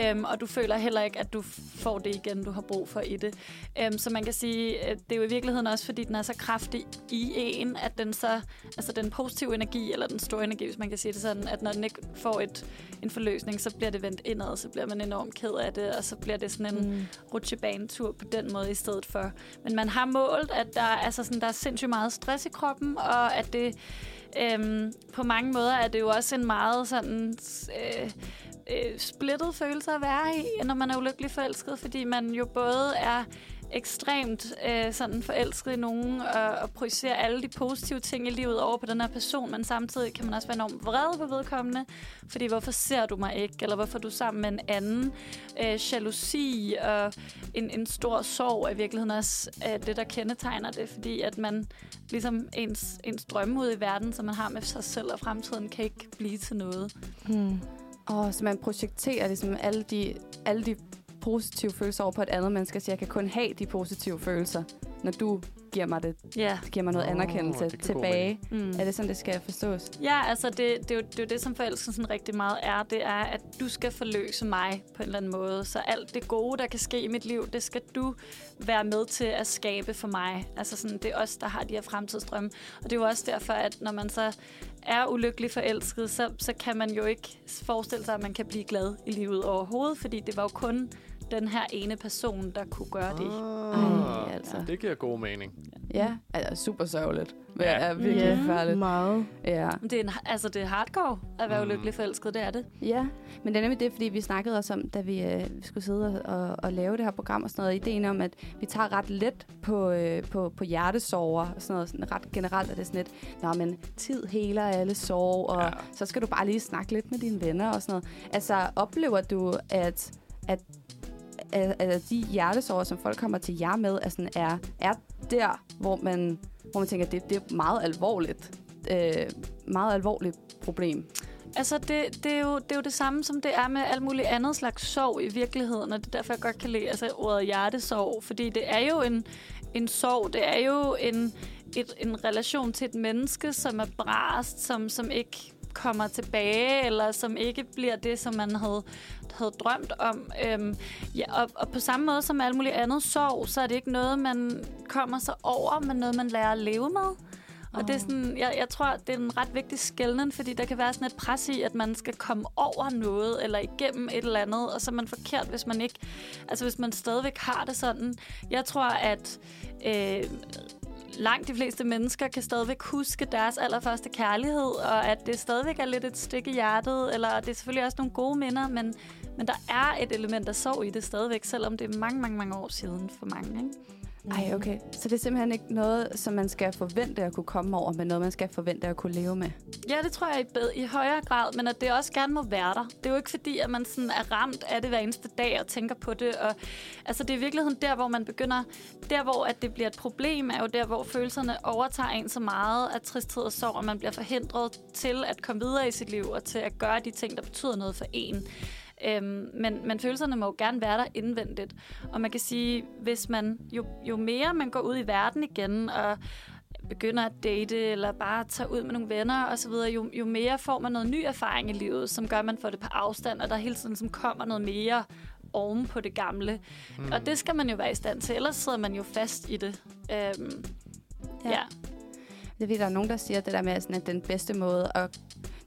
øhm, og du føler heller ikke, at du får det igen, du har brug for i det. Øhm, så man kan sige, at det er jo i virkeligheden også, fordi den er så kraftig i en, at den så, altså den positive energi, eller den store energi, hvis man kan sige det sådan, at når den ikke får et, en forløsning, så bliver det vendt indad, så bliver man enormt ked af det, og så bliver det sådan en mm. rutsjebanetur på den måde i stedet for. Men man har målt, at der, altså sådan, der er sindssygt meget stress i kroppen, og at det øhm, på mange måder er det jo også en meget sådan... Øh, øh, splittet følelse at være i, når man er ulykkelig forelsket, fordi man jo både er ekstremt øh, sådan forelsket i nogen, og, og projicerer alle de positive ting i livet over på den her person, men samtidig kan man også være enormt vred på vedkommende, fordi hvorfor ser du mig ikke, eller hvorfor er du sammen med en anden. Øh, jalousi og en, en stor sorg er i virkeligheden også øh, det, der kendetegner det, fordi at man ligesom ens, ens drømme ud i verden, som man har med sig selv og fremtiden, kan ikke blive til noget. Hmm. Og så man projekterer ligesom alle de, alle de positive følelser over på et andet menneske, så jeg kan kun have de positive følelser, når du giver mig, det, Ja. giver mig noget Åh, anerkendelse det tilbage. Mm. Er det sådan, det skal forstås? Ja, altså det, det, er jo, det er jo det, som forelskelsen rigtig meget er. Det er, at du skal forløse mig på en eller anden måde. Så alt det gode, der kan ske i mit liv, det skal du være med til at skabe for mig. Altså sådan, det er os, der har de her fremtidsdrømme. Og det er jo også derfor, at når man så er ulykkelig forelsket, så, så kan man jo ikke forestille sig, at man kan blive glad i livet overhovedet, fordi det var jo kun den her ene person, der kunne gøre det. Ah, Ej, altså. Det giver god mening. Ja, altså super sørgeligt. Men Ja. er virkelig Ja, forfærdeligt. meget. Ja. Det er, en, altså, det er hardcore at være Mm. ulykkelig forelsket, det er det. ja, men det er nemlig det, fordi vi snakkede også om, da vi øh, skulle sidde og, og, og lave det her program og sådan noget, ideen om, at vi tager ret let på, øh, på, på hjertesorger og sådan noget. Sådan ret generelt er det sådan lidt, nå, men tid heler alle sorg, og ja. så skal du bare lige snakke lidt med dine venner og sådan noget. Altså, oplever du, at, at, at, at de hjertesorger, som folk kommer til jer med, er, sådan, er, er der, hvor man, hvor man tænker, at det, det er meget alvorligt. Øh, meget alvorligt problem. Altså, det, det, er jo, det er jo det samme, som det er med alt muligt andet slags sorg i virkeligheden, og det er derfor, jeg godt kan lide altså, ordet hjertesorg, fordi det er jo en, en sorg, det er jo en, et, en relation til et menneske, som er brast, som, som ikke kommer tilbage, eller som ikke bliver det, som man havde, havde drømt om. Øhm, ja, og, og på samme måde som alt muligt andet sorg, så er det ikke noget, man kommer sig over, men noget, man lærer at leve med. Og det er sådan, jeg, jeg tror, det er en ret vigtig skældning, fordi der kan være sådan et pres i, at man skal komme over noget, eller igennem et eller andet, og så er man forkert, hvis man ikke, altså hvis man stadigvæk har det sådan. Jeg tror, at øh, langt de fleste mennesker kan stadigvæk huske deres allerførste kærlighed, og at det stadigvæk er lidt et stik i hjertet, eller det er selvfølgelig også nogle gode minder, men, men der er et element af sorg i det stadigvæk, selvom det er mange, mange, mange år siden for mange. Ikke? Ej, okay. Så det er simpelthen ikke noget, som man skal forvente at kunne komme over, men noget, man skal forvente at kunne leve med. Ja, det tror jeg i, bed- i højere grad, men at det også gerne må være der. Det er jo ikke fordi, at man sådan er ramt af det hver eneste dag og tænker på det. Og, altså, det er i virkeligheden der, hvor man begynder... Der, hvor at det bliver et problem, er jo der, hvor følelserne overtager en så meget af tristhed og sorg, og man bliver forhindret til at komme videre i sit liv og til at gøre de ting, der betyder noget for en. Øhm, men, men følelserne må jo gerne være der indvendigt. Og man kan sige, hvis man jo, jo mere man går ud i verden igen og begynder at date, eller bare tage ud med nogle venner og så videre, jo, jo mere får man noget ny erfaring i livet, som gør, at man får det på afstand, og der hele tiden som kommer noget mere oven på det gamle. Mm. Og det skal man jo være i stand til, ellers sidder man jo fast i det. Øhm, ja. ja. Det er fordi, der er nogen, der siger det der med, sådan, at den bedste måde at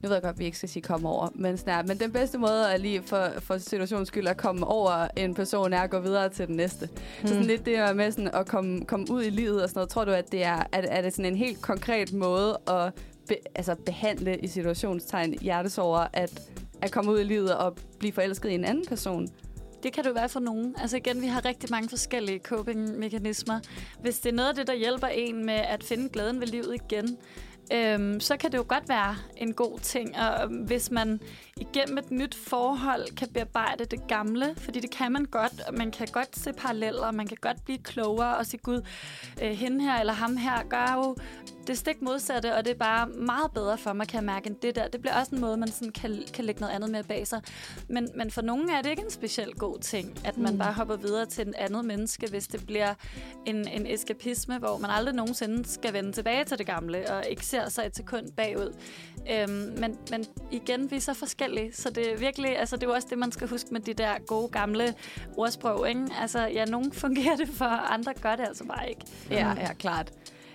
nu ved jeg godt, at vi ikke skal sige komme over, men, er, men den bedste måde at lige for, for situationens skyld at komme over en person er at gå videre til den næste. Mm. Så sådan lidt det med sådan at komme, komme ud i livet og sådan noget. Tror du, at det er, at, er det sådan en helt konkret måde at be, altså behandle i situationstegn hjertesorger, at, at komme ud i livet og blive forelsket i en anden person? Det kan det være for nogen. Altså igen, vi har rigtig mange forskellige coping-mekanismer. Hvis det er noget af det, der hjælper en med at finde glæden ved livet igen, øhm, så kan det jo godt være en god ting. Og hvis man igennem et nyt forhold kan bearbejde det gamle, fordi det kan man godt, og man kan godt se paralleller, man kan godt blive klogere og sige, gud, øh, hende her eller ham her gør jo det stik modsatte, og det er bare meget bedre for mig, kan jeg mærke, end det der. Det bliver også en måde, man sådan kan, kan lægge noget andet mere bag sig. Men, men for nogen er det ikke en specielt god ting, at man Mm. bare hopper videre til en andet menneske, hvis det bliver en, en eskapisme, hvor man aldrig nogensinde skal vende tilbage til det gamle, og ikke ser sig et sekund bagud. Øhm, men, men igen, vi er så forskellige, så det er virkelig, altså det er også det, man skal huske med de der gode gamle ordsprog, ikke? Altså, ja, nogen fungerer det for, andre gør det altså bare ikke. Ja, ja, klart.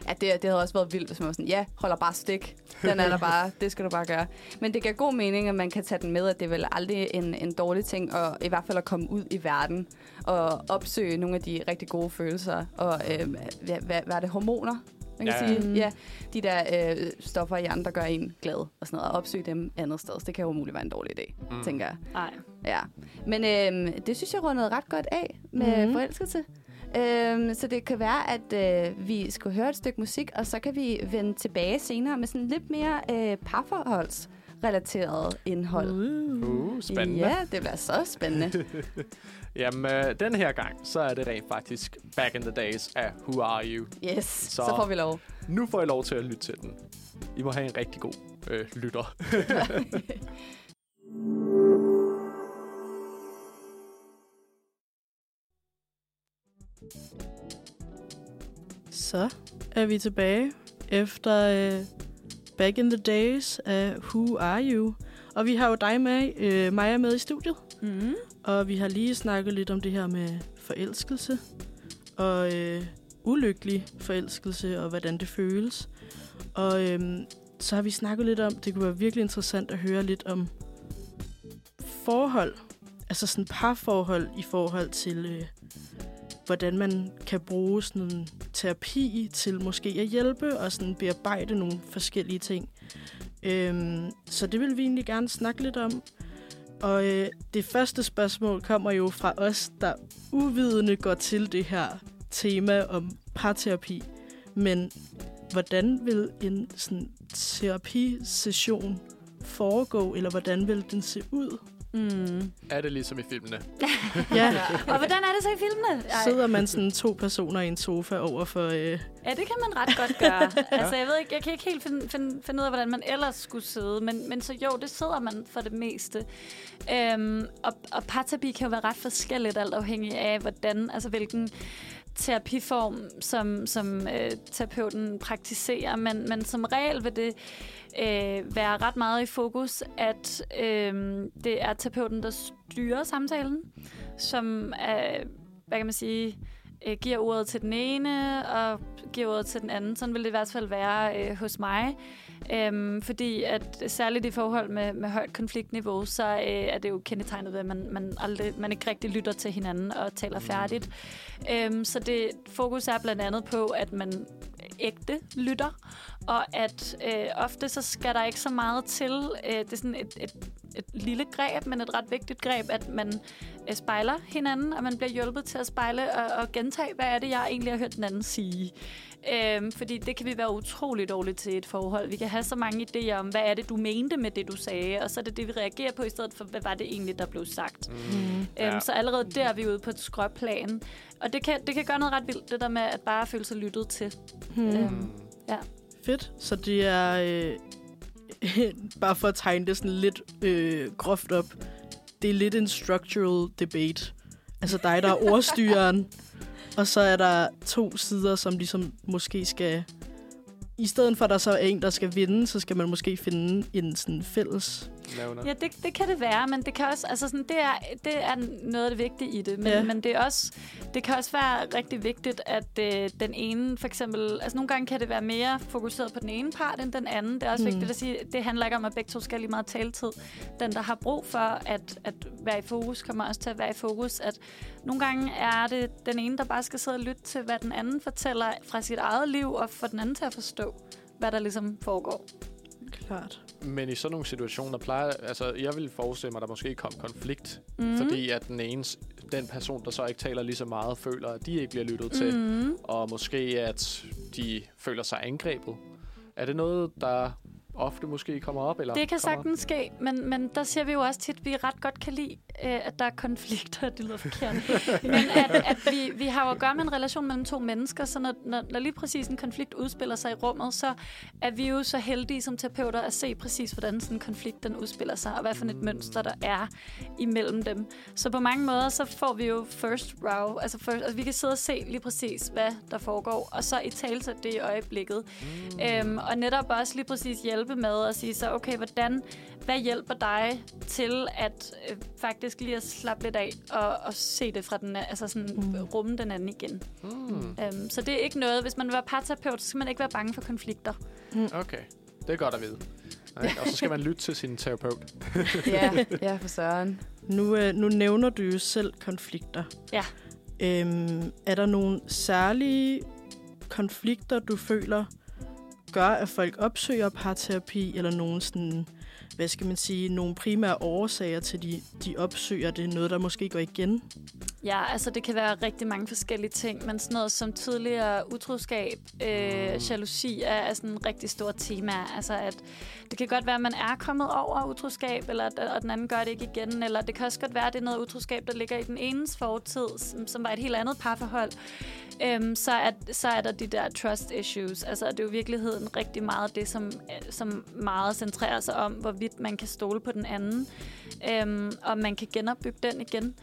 Ja, det, det havde også været vildt, hvis man var sådan, ja, holder bare stik. Den er der bare, det skal du bare gøre. Men det giver god mening, at man kan tage den med, at det er vel aldrig en, en dårlig ting, og i hvert fald at komme ud i verden og opsøge nogle af de rigtig gode følelser. Og øh, hvad, hvad, hvad er det, hormoner? Man kan Ja. ja. sige, Mm. ja, de der øh, stoffer i andre gør en glad og sådan noget, og opsøge dem andet sted. Så det kan jo umuligt være en dårlig idé, Mm. tænker jeg. Nej. Ja, men øh, det synes jeg rundede ret godt af med mm. forelskelse. Øhm, så det kan være, at øh, vi skulle høre et stykke musik, og så kan vi vende tilbage senere med sådan lidt mere øh, parforholdsrelateret indhold. Uh. Uh, spændende. Ja, det bliver så spændende. Jamen, øh, den her gang, så er det rent faktisk Back in the Days af Who Are You. Yes, så, Så- får vi lov. Nu får I lov til at lytte til den. I må have en rigtig god øh, lytter. Så er vi tilbage efter uh, Back in the Days af Who Are You? Og vi har jo dig med, uh, Maja med i studiet. Mm. Og vi har lige snakket lidt om det her med forelskelse. Og øh, ulykkelig forelskelse, og hvordan det føles. Og øh, så har vi snakket lidt om, det kunne være virkelig interessant at høre lidt om forhold. Altså sådan parforhold i forhold til, øh, hvordan man kan bruge sådan en terapi til måske at hjælpe og sådan bearbejde nogle forskellige ting. Øhm, så det vil vi egentlig gerne snakke lidt om. Og øh, det første spørgsmål kommer jo fra os, der uvidende går til det her tema om parterapi. Men hvordan vil en sådan, terapisession foregå, eller hvordan vil den se ud? Mm. er det ligesom i filmene? Ja, Og hvordan er det så i filmene? Ej. sidder man sådan to personer i en sofa over for... Øh, Ja, det kan man ret godt gøre. altså, jeg ved ikke, jeg kan ikke helt finde, finde, finde ud af, hvordan man ellers skulle sidde, men, men så jo, det sidder man for det meste. Øhm, og, og parterapi kan jo være ret forskelligt, alt afhængig af, hvordan, altså hvilken terapiform, som, som øh, terapeuten praktiserer, men, men som regel vil det øh, være ret meget i fokus, at øh, det er terapeuten, der styrer samtalen, som er, hvad kan man sige, øh, giver ordet til den ene og giver ordet til den anden. Sådan vil det i hvert fald være øh, hos mig. Øhm, fordi at særligt i forhold med, med højt konfliktniveau, så øh, er det jo kendetegnet ved, at man, man, aldrig, man ikke rigtig lytter til hinanden og taler færdigt. Øhm, så det fokus er blandt andet på, at man ægte lytter, og at øh, ofte så skal der ikke så meget til. Øh, det er sådan et, et, et lille greb, men et ret vigtigt greb, at man øh, spejler hinanden, og man bliver hjulpet til at spejle og, og gentage, hvad er det, jeg egentlig har hørt den anden sige. Øhm, fordi det kan vi være utrolig dårligt til i et forhold. Vi kan have så mange idéer om, hvad er det, du mente med det, du sagde, og så er det det, vi reagerer på, i stedet for, hvad var det egentlig, der blev sagt. mm. Ja. Øhm, så allerede der er vi ude på et skråplan. Og det kan, det kan gøre noget ret vildt, det der med at bare føle sig lyttet til. Hmm. Øhm, Fedt. Så det er... Øh, bare for at tegne det sådan lidt øh, groft op. Det er lidt en structural debate. Altså dig, der er ordstyreren. og så er der to sider, som ligesom måske skal... I stedet for, at der så er en, der skal vinde, så skal man måske finde en sådan fælles... Nævner. Ja, det, det kan det være, men det kan også, altså sådan, det, er, det er noget af det vigtige i det. Men, Ja. men det, er også, det kan også være rigtig vigtigt, at øh, den ene for eksempel... Altså nogle gange kan det være mere fokuseret på den ene part end den anden. Det er også Mm. vigtigt at sige, det handler ikke om, at begge to skal have lige meget taletid. Den, der har brug for at, at være i fokus, kommer også til at være i fokus. At nogle gange er det den ene, der bare skal sidde og lytte til, hvad den anden fortæller fra sit eget liv, og få den anden til at forstå, hvad der ligesom foregår. Klart. Men i sådan nogle situationer plejer... Altså, jeg vil forestille mig, at der måske kom konflikt. Mm. Mm. Fordi at den ene, den person, der så ikke taler lige så meget, føler, at de ikke bliver lyttet til. Mm. Og måske, at de føler sig angrebet. Er det noget, der ofte måske kommer op? Eller Det kan kommer op? sagtens ske, men, men der siger vi jo også tit, at vi ret godt kan lide, øh, at der er konflikter. Det lyder forkert. men at, at vi, vi har jo at gøre med en relation mellem to mennesker, så når, når, når lige præcis en konflikt udspiller sig i rummet, så er vi jo så heldige som terapeuter at se præcis, hvordan sådan en konflikt den udspiller sig, og hvad for et mønster der er imellem dem. Så på mange måder, så får vi jo first row, altså, first, altså vi kan sidde og se lige præcis, hvad der foregår, og så i tale det i øjeblikket. Mm. Øhm, og netop også lige præcis hjælpe med at sige så, okay, hvordan, hvad hjælper dig til at øh, faktisk lige at slappe lidt af og, og se det fra den, altså sådan Mm. mm. rumme den anden igen. Mm. Øhm, så det er ikke noget, hvis man vil være parterapeut, så skal man ikke være bange for konflikter. Okay, det er godt at vide. Nej, og så skal man lytte til sin terapeut. ja, ja, for søren. Nu, øh, nu nævner du jo selv konflikter. Ja. Øhm, er der nogle særlige konflikter, du føler gør, at folk opsøger parterapi, eller nogen sådan hvad skal man sige, nogle primære årsager til, de, de opsøger det? Noget, der måske går igen? Ja, altså det kan være rigtig mange forskellige ting, men sådan noget som tidligere utroskab, øh, jalousi er, er sådan en rigtig stor tema. Altså at det kan godt være, at man er kommet over utroskab, eller at, og den anden gør det ikke igen, eller det kan også godt være, at det er noget utroskab, der ligger i den enes fortid, som, som var et helt andet parforhold. Øhm, så, er, så er der de der trust issues. Altså det er jo i virkeligheden rigtig meget det, som, som meget centrerer sig om, hvorvidt man kan stole på den anden, øhm, og man kan genopbygge den igen.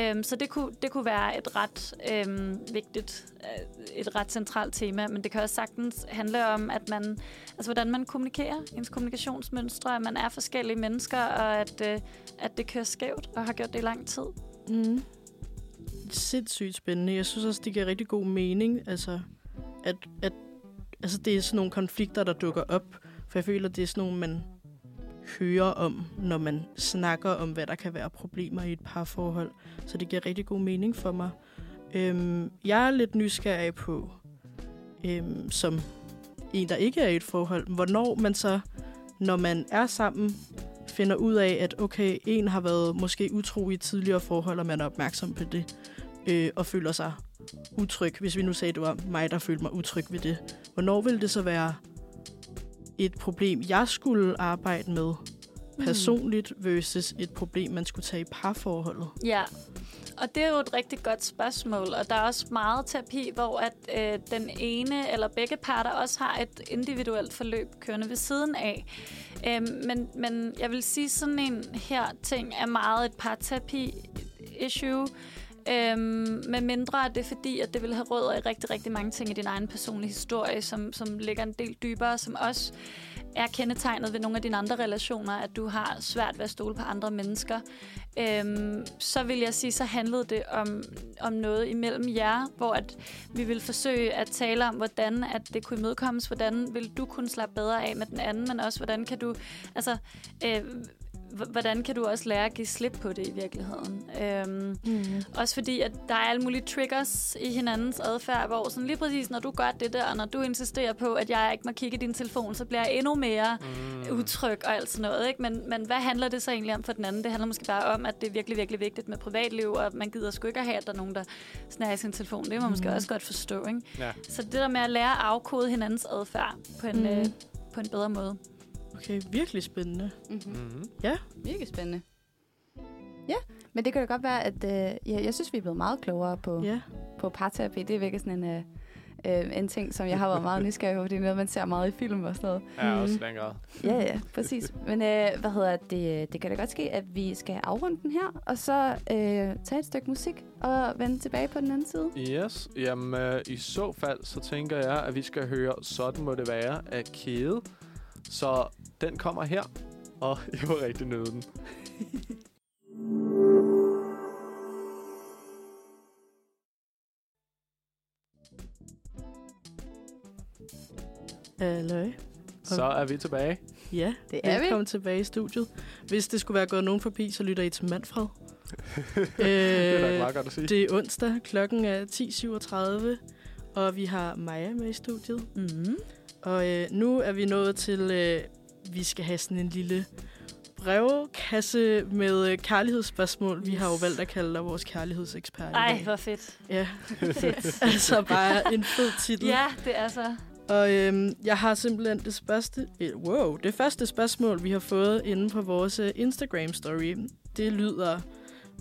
Øhm, så det kunne, det kunne være et ret øhm, vigtigt, øh, et ret centralt tema, men det kan også sagtens handle om, at man, altså hvordan man kommunikerer, ens kommunikationsmønstre, at man er forskellige mennesker, og at, øh, at det kører skævt, og har gjort det i lang tid. Mm. Sindssygt spændende. Jeg synes også, det giver rigtig god mening, altså, at, at altså, det er sådan nogle konflikter, der dukker op. For jeg føler, det er sådan nogle, man hører om, når man snakker om, hvad der kan være problemer i et parforhold. Så det giver rigtig god mening for mig. Øhm, jeg er lidt nysgerrig på, øhm, som en, der ikke er i et forhold, hvornår man så, når man er sammen, finder ud af, at okay, en har været måske utro i et tidligere forhold, og man er opmærksom på det, øh, og føler sig utryg. Hvis vi nu sagde, at det var mig, der følte mig utryg ved det. Hvornår vil det så være et problem, jeg skulle arbejde med personligt, versus et problem, man skulle tage i parforholdet? Ja, og det er jo et rigtig godt spørgsmål, og der er også meget terapi, hvor at øh, den ene eller begge parter også har et individuelt forløb kørende ved siden af. Øhm, men, men jeg vil sige, sådan en her ting er meget et parterapi-issue, Øhm, med mindre er det fordi, at det vil have rødder i rigtig, rigtig mange ting i din egen personlige historie, som, som ligger en del dybere, som også er kendetegnet ved nogle af dine andre relationer, at du har svært ved at stole på andre mennesker. Øhm, så vil jeg sige, så handlede det om, om noget imellem jer, hvor at vi vil forsøge at tale om, hvordan at det kunne imødekommes, hvordan vil du kunne slappe bedre af med den anden, men også hvordan kan du, altså, øh, hvordan kan du også lære at give slip på det i virkeligheden. Øhm, Mm. også fordi, at der er alle mulige triggers i hinandens adfærd, hvor sådan lige præcis, når du gør det der, og når du insisterer på, at jeg ikke må kigge i din telefon, så bliver jeg endnu mere mm. utryg og alt sådan noget. Ikke? Men, men hvad handler det så egentlig om for den anden? Det handler måske bare om, at det er virkelig, virkelig vigtigt med privatliv, og man gider sgu ikke at have, at der er nogen, der snager i sin telefon. Det må man måske Mhm. også godt forstå. Ikke? Ja. Så det der med at lære at afkode hinandens adfærd på en, Mm. øh, på en bedre måde. Okay, virkelig spændende. Mm-hmm. Mm-hmm. Virkelig spændende. Ja, men det kan da godt være, at øh, ja, jeg synes, vi er blevet meget klogere på, Ja. på parterapi. Det er virkelig sådan en, øh, øh, en ting, som jeg har været meget nysgerrig på. Det er noget, man ser meget i film og sådan noget. Ja, også i Mhm. den grad. Ja, ja, præcis. Men øh, hvad hedder det? Det kan da godt ske, at vi skal afrunde den her, og så øh, tage et stykke musik og vende tilbage på den anden side. Yes, jamen øh, i så fald, så tænker jeg, at vi skal høre Sådan må det være af Kæde. Så den kommer her, og jeg var rigtig nøde den. Halløj. Så er vi tilbage. Ja, Det er vi. velkommen tilbage i studiet. Hvis det skulle være gået nogen forbi, så lytter I til Manfred. det er da Øh, meget godt at sige. Det er onsdag, klokken er 10.37, og vi har Maja med i studiet. Mm. Og øh, nu er vi nået til, øh, vi skal have sådan en lille brevkasse med øh, kærlighedsspørgsmål. Vi har jo valgt at kalde dig vores kærlighedsekspert. i Ej, dag. hvor fedt. Ja, fedt. altså bare en fed titel. ja, det er så. Og øhm, jeg har simpelthen det første, øh, wow, det første spørgsmål, vi har fået inde på vores øh, Instagram-story. Det lyder,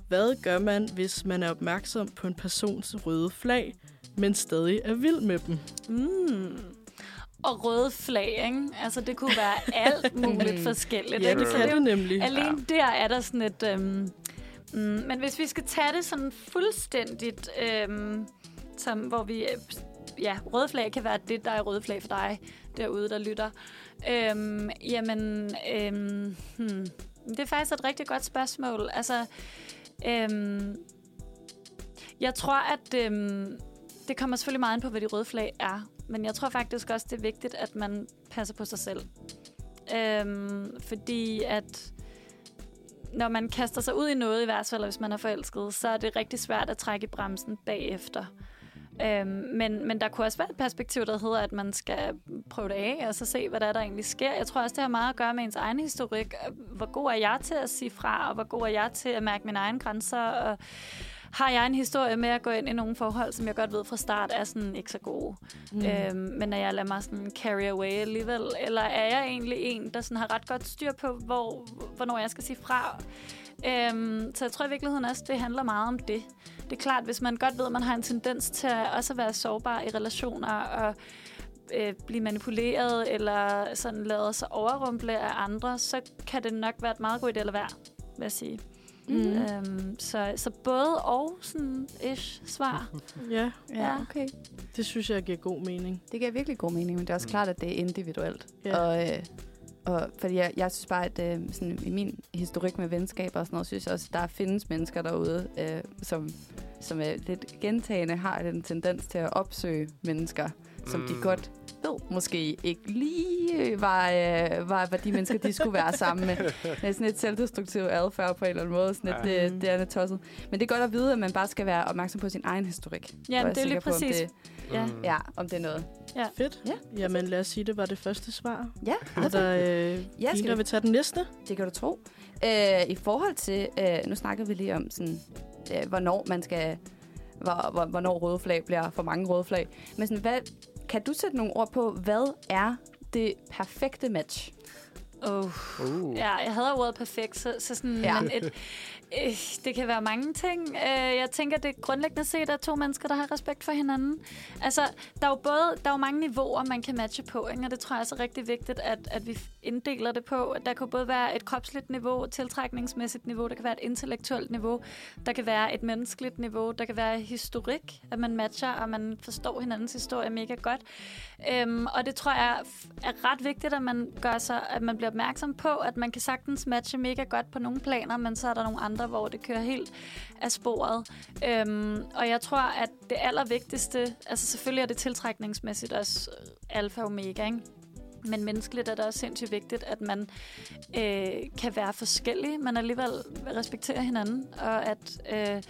hvad gør man, hvis man er opmærksom på en persons røde flag, men stadig er vild med dem? Mm. Og røde flag, ikke? Altså, det kunne være alt muligt Mm. forskelligt. Ja, det kan det jo- nemlig. Alene der er der sådan et... Øhm, mm, men hvis vi skal tage det sådan fuldstændigt, øhm, som, hvor vi... Ja, røde flag kan være det, der er røde flag for dig derude, der lytter. Øhm, jamen, øhm, hmm, det er faktisk et rigtig godt spørgsmål. Altså, øhm, jeg tror, at øhm, det kommer selvfølgelig meget ind på, hvad de røde flag er. Men jeg tror faktisk også, det er vigtigt, at man passer på sig selv. Øhm, fordi at når man kaster sig ud i noget, i hvert fald hvis man er forelsket, så er det rigtig svært at trække i bremsen bagefter. Øhm, men, men der kunne også være et perspektiv, der hedder, at man skal prøve det af, og så se, hvad der, er, der egentlig sker. Jeg tror også, det har meget at gøre med ens egen historik. Hvor god er jeg til at sige fra, og hvor god er jeg til at mærke mine egne grænser, og har jeg en historie med at gå ind i nogle forhold, som jeg godt ved fra start er sådan ikke så gode. Mm. Øhm, men når jeg lader mig sådan carry away alligevel, eller er jeg egentlig en, der sådan har ret godt styr på, hvor, hvornår jeg skal sige fra? Øhm, så jeg tror i virkeligheden også, det handler meget om det. Det er klart, hvis man godt ved, at man har en tendens til at også at være sårbar i relationer og øh, blive manipuleret eller sådan lavet sig overrumple af andre, så kan det nok være et meget godt idé at være, vil jeg sige. Mm. Øhm, så, så både og sådan ish svar. Ja, Ja, okay. det synes jeg giver god mening. Det giver virkelig god mening, men det er også Mm. klart, at det er individuelt. Ja. Og, øh, og fordi jeg, jeg synes bare, at øh, sådan, i min historik med venskaber og sådan noget, synes jeg også, at der findes mennesker derude, øh, som, som er lidt gentagende har den tendens til at opsøge mennesker, som mm. de godt ved måske ikke lige øh, var, øh, var, var de mennesker, de skulle være sammen med. Det er sådan et selvdestruktivt adfærd på en eller anden måde. Sådan et, Ja. det, det er lidt tosset. Men det er godt at vide, at man bare skal være opmærksom på sin egen historik. Jeg det er lige sikker på, om præcis. Det, Ja. Ja, om det er noget. Fedt. Ja, Jamen lad os sige, det var det første svar. Ja, Er der øh, Ja, ja, skal en, der vi- vil tage den næste? Det kan du tro. Øh, I forhold til, øh, nu snakkede vi lige om, sådan, øh, hvornår man skal, hvor, hvor, hvornår røde flag bliver for mange røde flag. Men sådan, hvad, kan du sætte nogle ord på, hvad er det perfekte match? Oh. Uh. Ja, jeg havde ordet perfekt, så, så sådan, Ja. men et, øh, det kan være mange ting. Øh, jeg tænker, det grundlæggende set er to mennesker, der har respekt for hinanden. Altså, der er jo både der er jo mange niveauer, man kan matche på, ikke? og det tror jeg også er rigtig vigtigt, at, at vi inddeler det på. Der kan både være et kropsligt niveau, et tiltrækningsmæssigt niveau, der kan være et intellektuelt niveau, der kan være et menneskeligt niveau, der kan være historik, at man matcher, og man forstår hinandens historie mega godt. Øhm, og det tror jeg er ret vigtigt, at man gør sig, at man bliver opmærksom på, at man kan sagtens matche mega godt på nogle planer, men så er der nogle andre, hvor det kører helt af sporet. Øhm, og jeg tror, at det allervigtigste, altså selvfølgelig er det tiltrækningsmæssigt også øh, alfa og omega, ikke? Men menneskeligt er det også sindssygt vigtigt, at man øh, kan være forskellig, men alligevel respekterer hinanden, og at øh,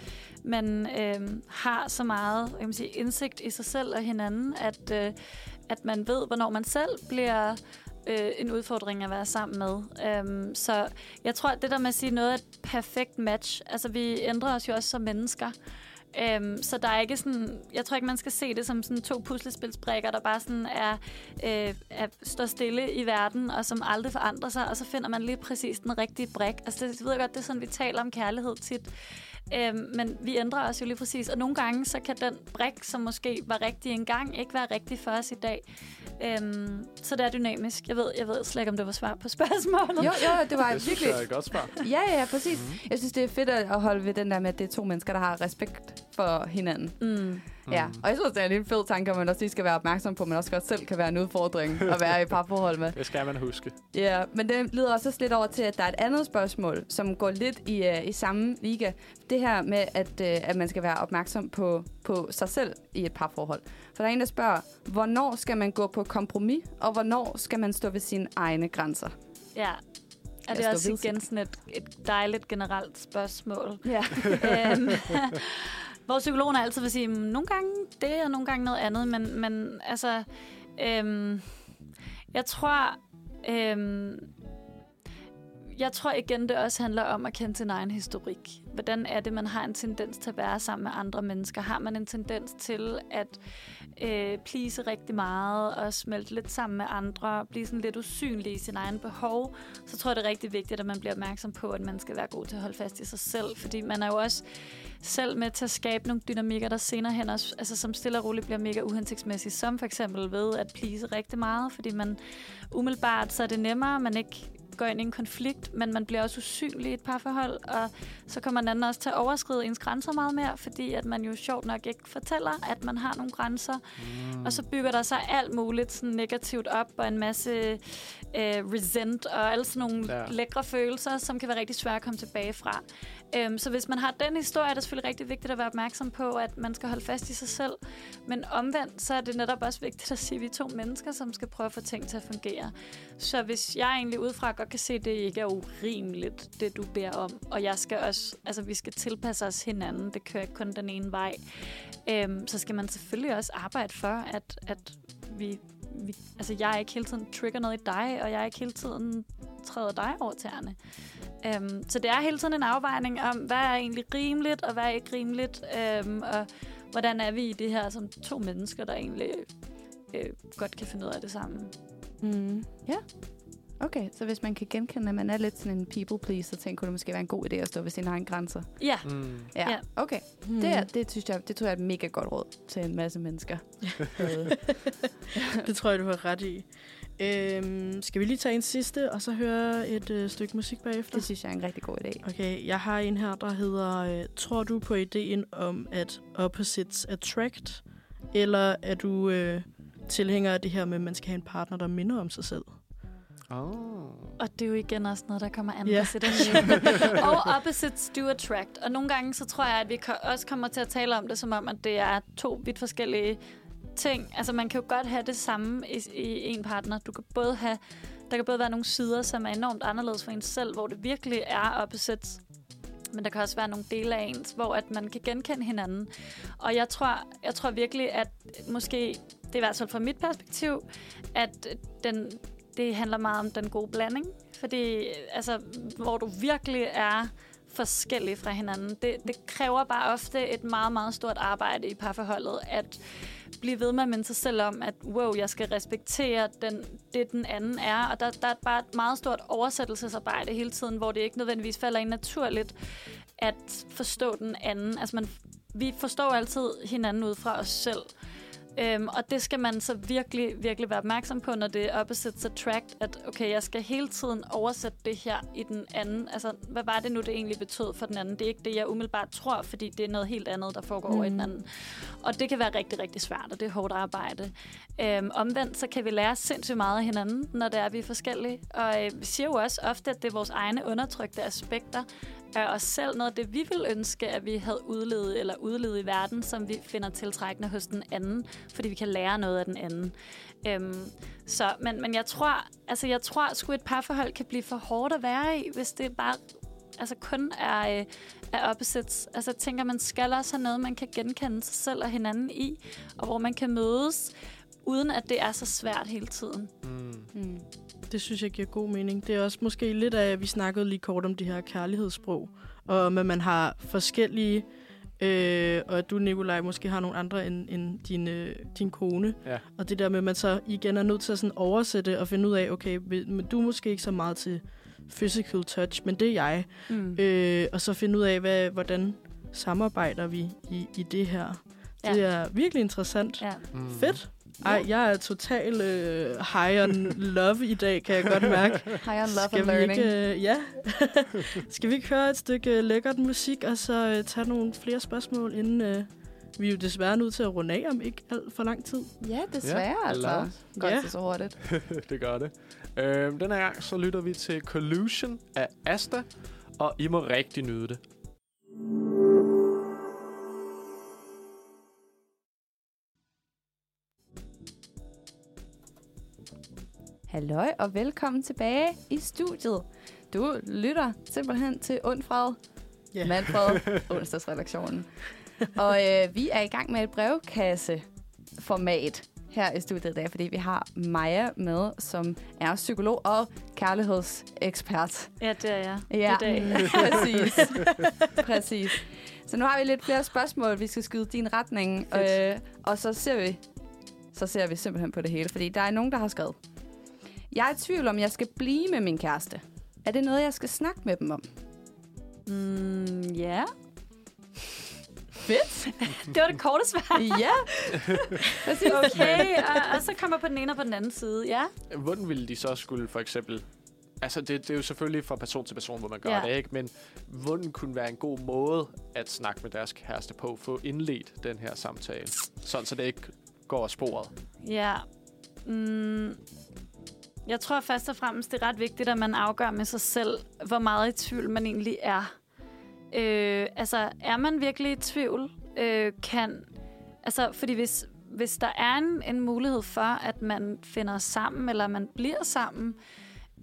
man øh, har så meget jeg kan sige, indsigt i sig selv og hinanden, at, øh, at man ved, hvornår man selv bliver øh, en udfordring at være sammen med. Øhm, så jeg tror, at det der med at sige noget er et perfekt match, altså vi ændrer os jo også som mennesker. Øhm, så der er ikke sådan, jeg tror ikke, man skal se det som sådan to puslespilsbrikker, der bare sådan er, øh, er, står stille i verden, og som aldrig forandrer sig, og så finder man lige præcis den rigtige brik. Altså det, jeg ved godt, det er sådan, vi taler om kærlighed tit. Øhm, men vi ændrer os jo lige præcis, og nogle gange, så kan den brik, som måske var rigtig engang, ikke være rigtig for os i dag. Øhm, så det er dynamisk. Jeg ved, jeg ved slet ikke, om det var svar på spørgsmålet. Jo, jo, det var Det virkelig... jeg er et godt svar. Ja, ja, ja, præcis. Mm. Jeg synes, det er fedt at holde ved den der med, at det er to mennesker, der har respekt for hinanden. Mm. Ja, og jeg synes, det er en lidt fed tanke, at man også lige skal være opmærksom på, at man også godt selv kan være en udfordring at være i et parforhold med. Det skal man huske. Ja, men det leder også lidt over til, at der er et andet spørgsmål, som går lidt i, uh, i samme liga. Det her med, at, uh, at man skal være opmærksom på, på sig selv i et parforhold. For der er en, der spørger, hvornår skal man gå på kompromis, og hvornår skal man stå ved sine egne grænser? Ja. Er Jeg det står også igen sådan et, et dejligt generelt spørgsmål? Ja. øhm, hvor psykologen altid vil sige, mm, nogle gange det, og nogle gange noget andet, men, men altså, øhm, jeg tror, øhm, jeg tror igen, det også handler om at kende sin egen historik. Hvordan er det, man har en tendens til at være sammen med andre mennesker? Har man en tendens til at øh, please rigtig meget og smelte lidt sammen med andre, blive sådan lidt usynlig i sin egen behov, så tror jeg, det er rigtig vigtigt, at man bliver opmærksom på, at man skal være god til at holde fast i sig selv. Fordi man er jo også selv med til at skabe nogle dynamikker, der senere hen også, altså som stille og roligt bliver mega uhensigtsmæssige, som for eksempel ved at please rigtig meget, fordi man umiddelbart, så er det nemmere, man ikke går ind i en konflikt, men man bliver også usynlig i et parforhold, og så kommer den anden også til at overskride ens grænser meget mere, fordi at man jo sjovt nok ikke fortæller, at man har nogle grænser, mm. og så bygger der sig alt muligt sådan negativt op, og en masse øh, resent, og alle sådan nogle Ja. lækre følelser, som kan være rigtig svære at komme tilbage fra. Øhm, så hvis man har den historie, er det selvfølgelig rigtig vigtigt at være opmærksom på, at man skal holde fast i sig selv. Men omvendt, så er det netop også vigtigt at sige, at vi er to mennesker, som skal prøve at få ting til at fungere. Så hvis jeg egentlig udefra godt kan se, at det ikke er urimeligt, det du beder om. Og jeg skal også, altså vi skal tilpasse os hinanden. Det kører ikke kun den ene vej. Øhm, så skal man selvfølgelig også arbejde for, at, at vi, vi, altså jeg er ikke hele tiden trigger noget i dig, og jeg er ikke hele tiden træder dig over tæerne. Øhm, så det er hele tiden en afvejning om, hvad er egentlig rimeligt, og hvad er ikke rimeligt, øhm, og hvordan er vi i det her som to mennesker, der egentlig øh, godt kan finde ud af det sammen. Mm. Ja. Okay, så hvis man kan genkende, at man er lidt sådan en people pleaser, så tænker kunne det måske være en god idé at stå ved sine egne grænser. Ja, Mm. Ja, Ja. okay. Hmm. Det, er, det, synes jeg, det tror jeg er et mega godt råd til en masse mennesker. Det tror jeg, du har ret i. Øhm, skal vi lige tage en sidste, og så høre et øh, stykke musik bagefter? det synes jeg er en rigtig god idé. Okay, jeg har en her, der hedder, øh, tror du på ideen om, at opposites attract, eller er du øh, tilhænger af det her med, at man skal have en partner, der minder om sig selv? Oh. og det er jo igen også noget, der kommer an Ja. på og opposites do attract. Og nogle gange, så tror jeg, at vi også kommer til at tale om det, som om, at det er to vidt forskellige ting. Altså, man kan jo godt have det samme i, i en partner. Du kan både have, der kan både være nogle sider, som er enormt anderledes for en selv, hvor det virkelig er opposites. Men der kan også være nogle dele af ens, hvor at man kan genkende hinanden. Og jeg tror, jeg tror virkelig, at måske, det er i hvert fald fra mit perspektiv, at den, det handler meget om den gode blanding. Fordi altså, hvor du virkelig er forskellig fra hinanden, det, det kræver bare ofte et meget, meget stort arbejde i parforholdet, at blive ved med at minde sig selv om, at wow, jeg skal respektere den, det, den anden er. Og der, der er bare et meget stort oversættelsesarbejde hele tiden, hvor det ikke nødvendigvis falder ind naturligt at forstå den anden. Altså man, vi forstår altid hinanden ud fra os selv. Øhm, og det skal man så virkelig, virkelig være opmærksom på, når det er opposites attract, at okay, jeg skal hele tiden oversætte det her i den anden. Altså, hvad var det nu, det egentlig betød for den anden? Det er ikke det, jeg umiddelbart tror, fordi det er noget helt andet, der foregår mm. over i den anden. Og det kan være rigtig, rigtig svært, og det er hårdt arbejde. Øhm, omvendt, så kan vi lære sindssygt meget af hinanden, når det er, vi er forskellige. Og øh, vi siger jo også ofte, at det er vores egne undertrykte aspekter, af os selv, noget af det, vi ville ønske, at vi havde udlevet eller udlevet i verden, som vi finder tiltrækkende hos den anden, fordi vi kan lære noget af den anden. Øhm, så, men, men jeg tror, altså jeg tror, at et parforhold kan blive for hårdt at være i, hvis det bare altså kun er, øh, er opposites. Altså jeg tænker, man skal også have noget, man kan genkende sig selv og hinanden i, og hvor man kan mødes, uden at det er så svært hele tiden. Mm. Mm. Det synes jeg giver god mening. Det er også måske lidt af, at vi snakkede lige kort om det her kærlighedssprog, og om at man har forskellige, øh, og at du, Nikolaj, måske har nogle andre end, end din, øh, din kone. Ja. Og det der med, at man så igen er nødt til at sådan oversætte og finde ud af, okay, men du er måske ikke så meget til physical touch, men det er jeg. Mm. Øh, og så finde ud af, hvad, hvordan samarbejder vi i, i det her. Ja. Det er virkelig interessant. Ja. Mm. Fedt. Ej, jeg er total øh, high on love i dag, kan jeg godt mærke. High on love Skal and vi learning. ikke, øh, ja. Skal vi ikke høre et stykke øh, lækkert musik, og så øh, tage nogle flere spørgsmål, inden øh, vi er jo desværre nødt til at runde af om ikke alt for lang tid. Ja, desværre Ja, altså. Godt Ja. ja. så hurtigt. det gør det. Øhm, den her gang så lytter vi til Collusion af Asta, og I må rigtig nyde det. Halløj, og velkommen tilbage i studiet. Du lytter simpelthen til Undfred, Ja. yeah. Manfred, onsdagsredaktionen. Og øh, vi er i gang med et brevkasseformat her i studiet i dag, fordi vi har Maja med, som er psykolog og kærlighedsekspert. Ja, det er jeg. Ja, I dag. præcis. præcis. Så nu har vi lidt flere spørgsmål, vi skal skyde din retning, øh, og så ser vi så ser vi simpelthen på det hele, fordi der er nogen, der har skrevet. Jeg er i tvivl om, jeg skal blive med min kæreste. Er det noget, jeg skal snakke med dem om? Mm, ja. Fedt. Det var det korte svar. ja. Præcis. Okay, og, og så kommer på den ene og på den anden side. Ja. Hvordan ville de så skulle for eksempel... Altså, det, det er jo selvfølgelig fra person til person, hvor man gør Ja. det, ikke? Men hvordan kunne være en god måde at snakke med deres kæreste på, få indledt den her samtale, sådan så det ikke går af sporet? Ja. Mm, jeg tror først og fremmest, det er ret vigtigt, at man afgør med sig selv, hvor meget i tvivl man egentlig er. Øh, altså, er man virkelig i tvivl, øh, kan... Altså, fordi hvis, hvis der er en, en mulighed for, at man finder sammen, eller man bliver sammen,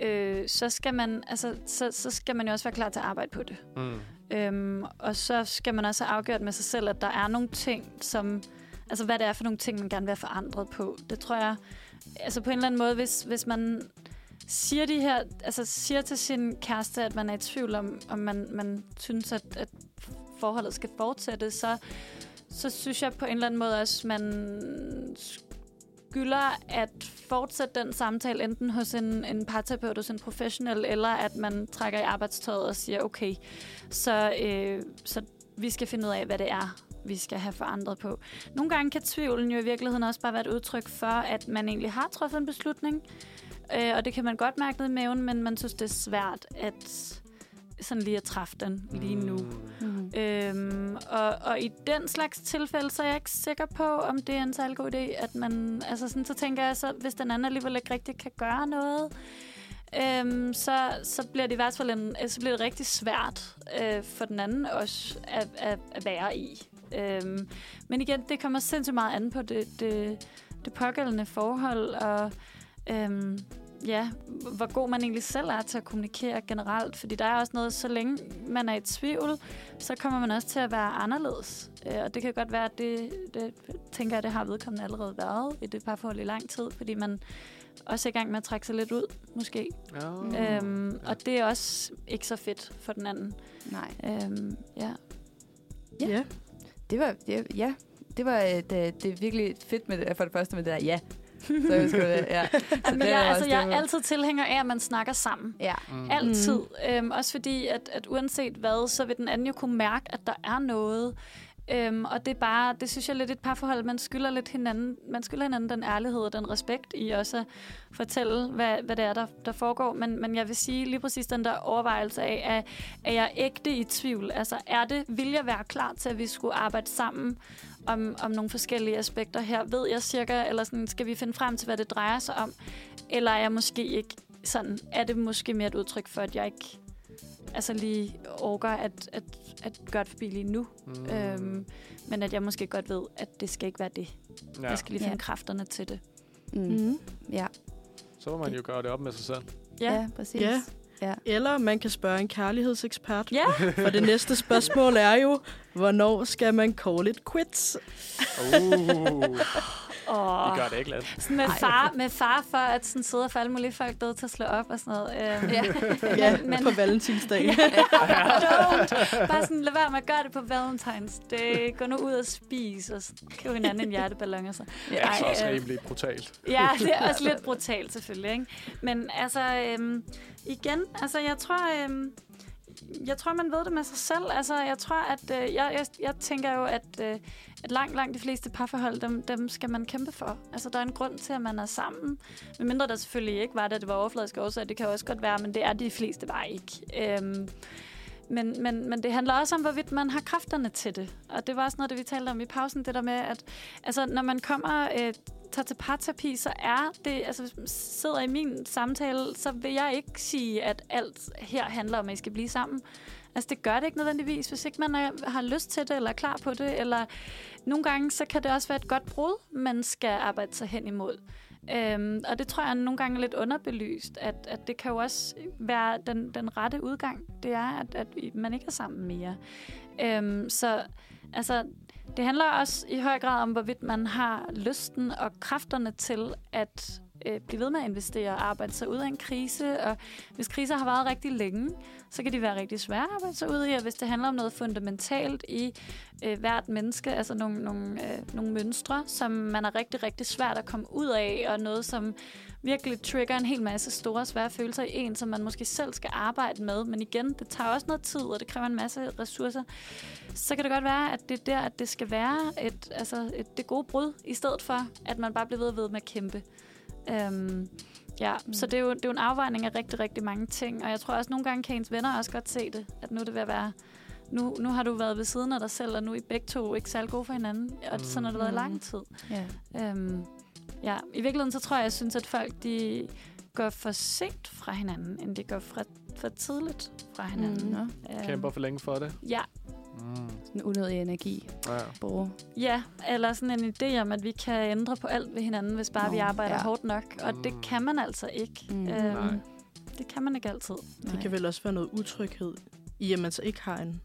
øh, så, skal man, altså, så, så skal man jo også være klar til at arbejde på det. Mm. Øhm, og så skal man også have afgjort med sig selv, at der er nogle ting, som... Altså, hvad det er for nogle ting, man gerne vil have forandret på. Det tror jeg... Altså, på en eller anden måde, hvis, hvis man siger de her... Altså, siger til sin kæreste, at man er i tvivl om, om man, man synes, at, at forholdet skal fortsætte, så, så synes jeg på en eller anden måde også, man skylder at fortsætte den samtale, enten hos en, en parterapeut, hos en professionel, eller at man trækker i arbejdstøjet og siger, okay, så, øh, så vi skal finde ud af, hvad det er, vi skal have forandret på. Nogle gange kan tvivlen jo i virkeligheden også bare være et udtryk for, at man egentlig har truffet en beslutning, øh, og det kan man godt mærke ned i maven, men man synes, det er svært at sådan lige at træffe den lige nu. Mm. Mm. Øhm, og, og i den slags tilfælde, så er jeg ikke sikker på, om det er en særlig god idé, at man, altså sådan, så tænker jeg, så hvis den anden alligevel ikke rigtig kan gøre noget, øhm, så, så bliver det i hvert fald en, så bliver det rigtig svært øh, for den anden også at, at, at være i. Øhm, men igen, det kommer sindssygt meget an på det, det, det pågældende forhold, og øhm, ja, hvor god man egentlig selv er til at kommunikere generelt. Fordi der er også noget, så længe man er i tvivl, så kommer man også til at være anderledes. Øh, og det kan godt være, at det, det tænker jeg, det har vedkommende allerede været i det parforhold i lang tid, fordi man også er i gang med at trække sig lidt ud, måske. Ja. Mm. Øhm, og det er også ikke så fedt for den anden. Nej. Øhm, ja. Ja. Ja. Det var, det, ja, det var øh, det, det er virkelig fedt med det, for det første med det der ja. Så jeg skulle det, ja. Så Men det jeg, altså, jeg er altid tilhænger af, at man snakker sammen. Ja. Mm. Altid. Øhm, også fordi, at, at uanset hvad, så vil den anden jo kunne mærke, at der er noget. Øhm, og det er bare, det synes jeg er lidt et parforhold, man skylder lidt hinanden, man skylder hinanden den ærlighed og den respekt i også at fortælle, hvad, hvad det er, der, der foregår. Men, men jeg vil sige lige præcis den der overvejelse af, at er jeg ægte i tvivl? Altså er det, vil jeg være klar til, at vi skulle arbejde sammen om, om nogle forskellige aspekter her? Ved jeg cirka, eller sådan, skal vi finde frem til, hvad det drejer sig om? Eller er jeg måske ikke sådan, er det måske mere et udtryk for, at jeg ikke altså lige orker at, at, at gøre det forbi lige nu. Mm. Øhm, men at jeg måske godt ved, at det skal ikke være det. Ja. ja. Jeg skal lige finde Ja. kræfterne til det. Mm. Mm. Ja. Så må man jo gøre det op med sig selv. Ja. ja, præcis. Ja. Eller man kan spørge en kærlighedsekspert. Ja. For det næste spørgsmål er jo, hvornår skal man call it quits? Uh, Og I gør det ikke, Lasse. sådan med far, med far for at sådan sidde og få alle mulige folk døde til at slå op og sådan noget. Øhm, Ja. Ja, men- på valentinsdag. Don't. Bare sådan, lad være med at gøre det på Valentine's Day. Gå nu ud og spis og køb hinanden en hjerteballon og så. Det er altså Ej, også øh, rimelig brutalt. Ja, det er også lidt brutalt selvfølgelig, ikke? Men altså, øhm, igen, altså jeg tror, øhm, jeg tror, man ved det med sig selv. Altså, jeg tror, at øh, jeg, jeg, jeg tænker jo, at, øh, at langt, langt de fleste parforhold, dem, dem skal man kæmpe for. Altså, der er en grund til, at man er sammen. Men mindre der selvfølgelig ikke var det, at det var overfladiske årsager, det kan også godt være, men det er de fleste bare ikke. Øhm, men, men, men det handler også om, hvorvidt man har kræfterne til det. Og det var også noget, det vi talte om i pausen, det der med, at altså, når man kommer øh, tager til parterapi, så er det, altså hvis man sidder i min samtale, så vil jeg ikke sige, at alt her handler om, at I skal blive sammen. Altså det gør det ikke nødvendigvis, hvis ikke man er, har lyst til det, eller er klar på det, eller nogle gange, så kan det også være et godt brud, man skal arbejde sig hen imod. Øhm, og det tror jeg nogle gange er lidt underbelyst, at, at det kan jo også være den, den rette udgang, det er, at, at man ikke er sammen mere. Øhm, så altså, det handler også i høj grad om, hvorvidt man har lysten og kræfterne til at øh, blive ved med at investere og arbejde sig ud af en krise. Og hvis kriser har været rigtig længe, så kan de være rigtig svære at arbejde sig ud i. Og hvis det handler om noget fundamentalt i øh, hvert menneske, altså nogle, nogle, øh, nogle mønstre, som man er rigtig, rigtig svært at komme ud af, og noget, som virkelig trigger en hel masse store, svære følelser i en, som man måske selv skal arbejde med. Men igen, det tager også noget tid, og det kræver en masse ressourcer. Så kan det godt være, at det er der, at det skal være et, altså et, det gode brud, i stedet for, at man bare bliver ved og ved med at kæmpe. Øhm, ja, mm. så det er, jo, det er jo en afvejning af rigtig, rigtig mange ting. Og jeg tror også, nogle gange kan ens venner også godt se det, at nu er det ved at være... Nu, nu har du været ved siden af dig selv, og nu er I begge to ikke særlig gode for hinanden. Og Mm. sådan har det været i lang tid. Ja. Øhm, ja, i virkeligheden så tror jeg, jeg synes, at folk de går for sent fra hinanden, end de går for, for tidligt fra hinanden. Mm. Øhm, Kæmper for længe for det. Ja, Mm. Sådan unødig energi. Ja. Bruge. ja, eller sådan en idé om, at vi kan ændre på alt ved hinanden, hvis bare Nå, vi arbejder ja. hårdt nok. Og Mm. det kan man altså ikke. Mm. Nej. Øhm, det kan man ikke altid. Det kan vel også være noget utryghed, i at man så ikke har en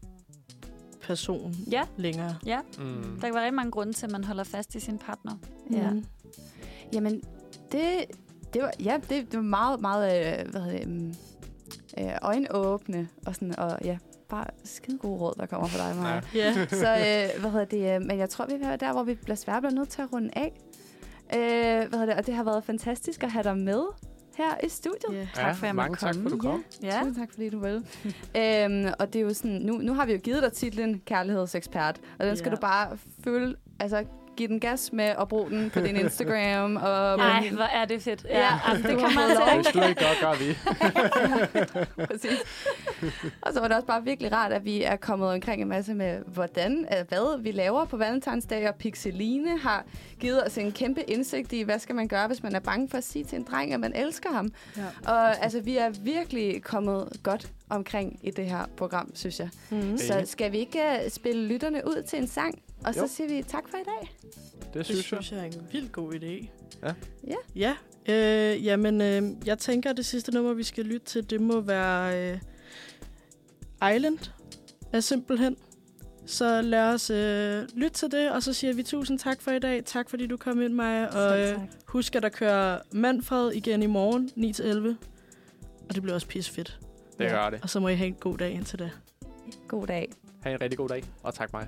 person Ja, længere. ja. Mm. Der kan være rigtig mange grunde til, at man holder fast i sin partner. Ja. Mm. Jamen, det, det var, ja, det, det var meget, meget øh, hvad hedder det, um, øh, øjenåbne og sådan, og ja, bare skide gode råd, der kommer fra dig, Maja. Ja. Ja. Så øh, hvad hedder det, øh, men jeg tror, vi er der, hvor vi desværre bliver nødt til at runde af. Øh, hvad hedder det, og det har været fantastisk at have dig med her i studiet. ja. Tak for, at jeg mange tak for, at du kom. Ja. Tusind tak, fordi du vil. øhm, og det er jo sådan, nu, nu har vi jo givet dig titlen kærlighedsekspert, og den skal Ja. du bare følge, altså give den gas med og bruge den på din Instagram. Og på Ej, din- hvor er det fedt. Ja, Ja, altså, det kan man lov. Hvis ikke. du ikke gør, gør vi. Præcis. og så var det også bare virkelig rart, at vi er kommet omkring en masse med, hvordan, øh, hvad vi laver på Valentinsdag, og Pixeline har givet os en kæmpe indsigt i, hvad skal man gøre, hvis man er bange for at sige til en dreng, at man elsker ham. Ja. Og altså, vi er virkelig kommet godt omkring i det her program, synes jeg. Mm. Så skal vi ikke uh, spille lytterne ud til en sang, og så Jo. siger vi tak for i dag. Det Det synes jeg. synes jeg er en vildt god idé. Ja. Ja. Ja, øh, jamen, øh, jeg tænker, at det sidste nummer, vi skal lytte til, det må være øh, Island, er simpelthen. Så lad os øh, lytte til det, og så siger vi tusind tak for i dag. Tak fordi du kom ind, Maja. Og øh, husk, at der kører Manfred igen i morgen, 9-11. Og det bliver også fedt. Det gør det. Og så må I have en god dag indtil da. God dag. Ha' en rigtig god dag, og tak mig.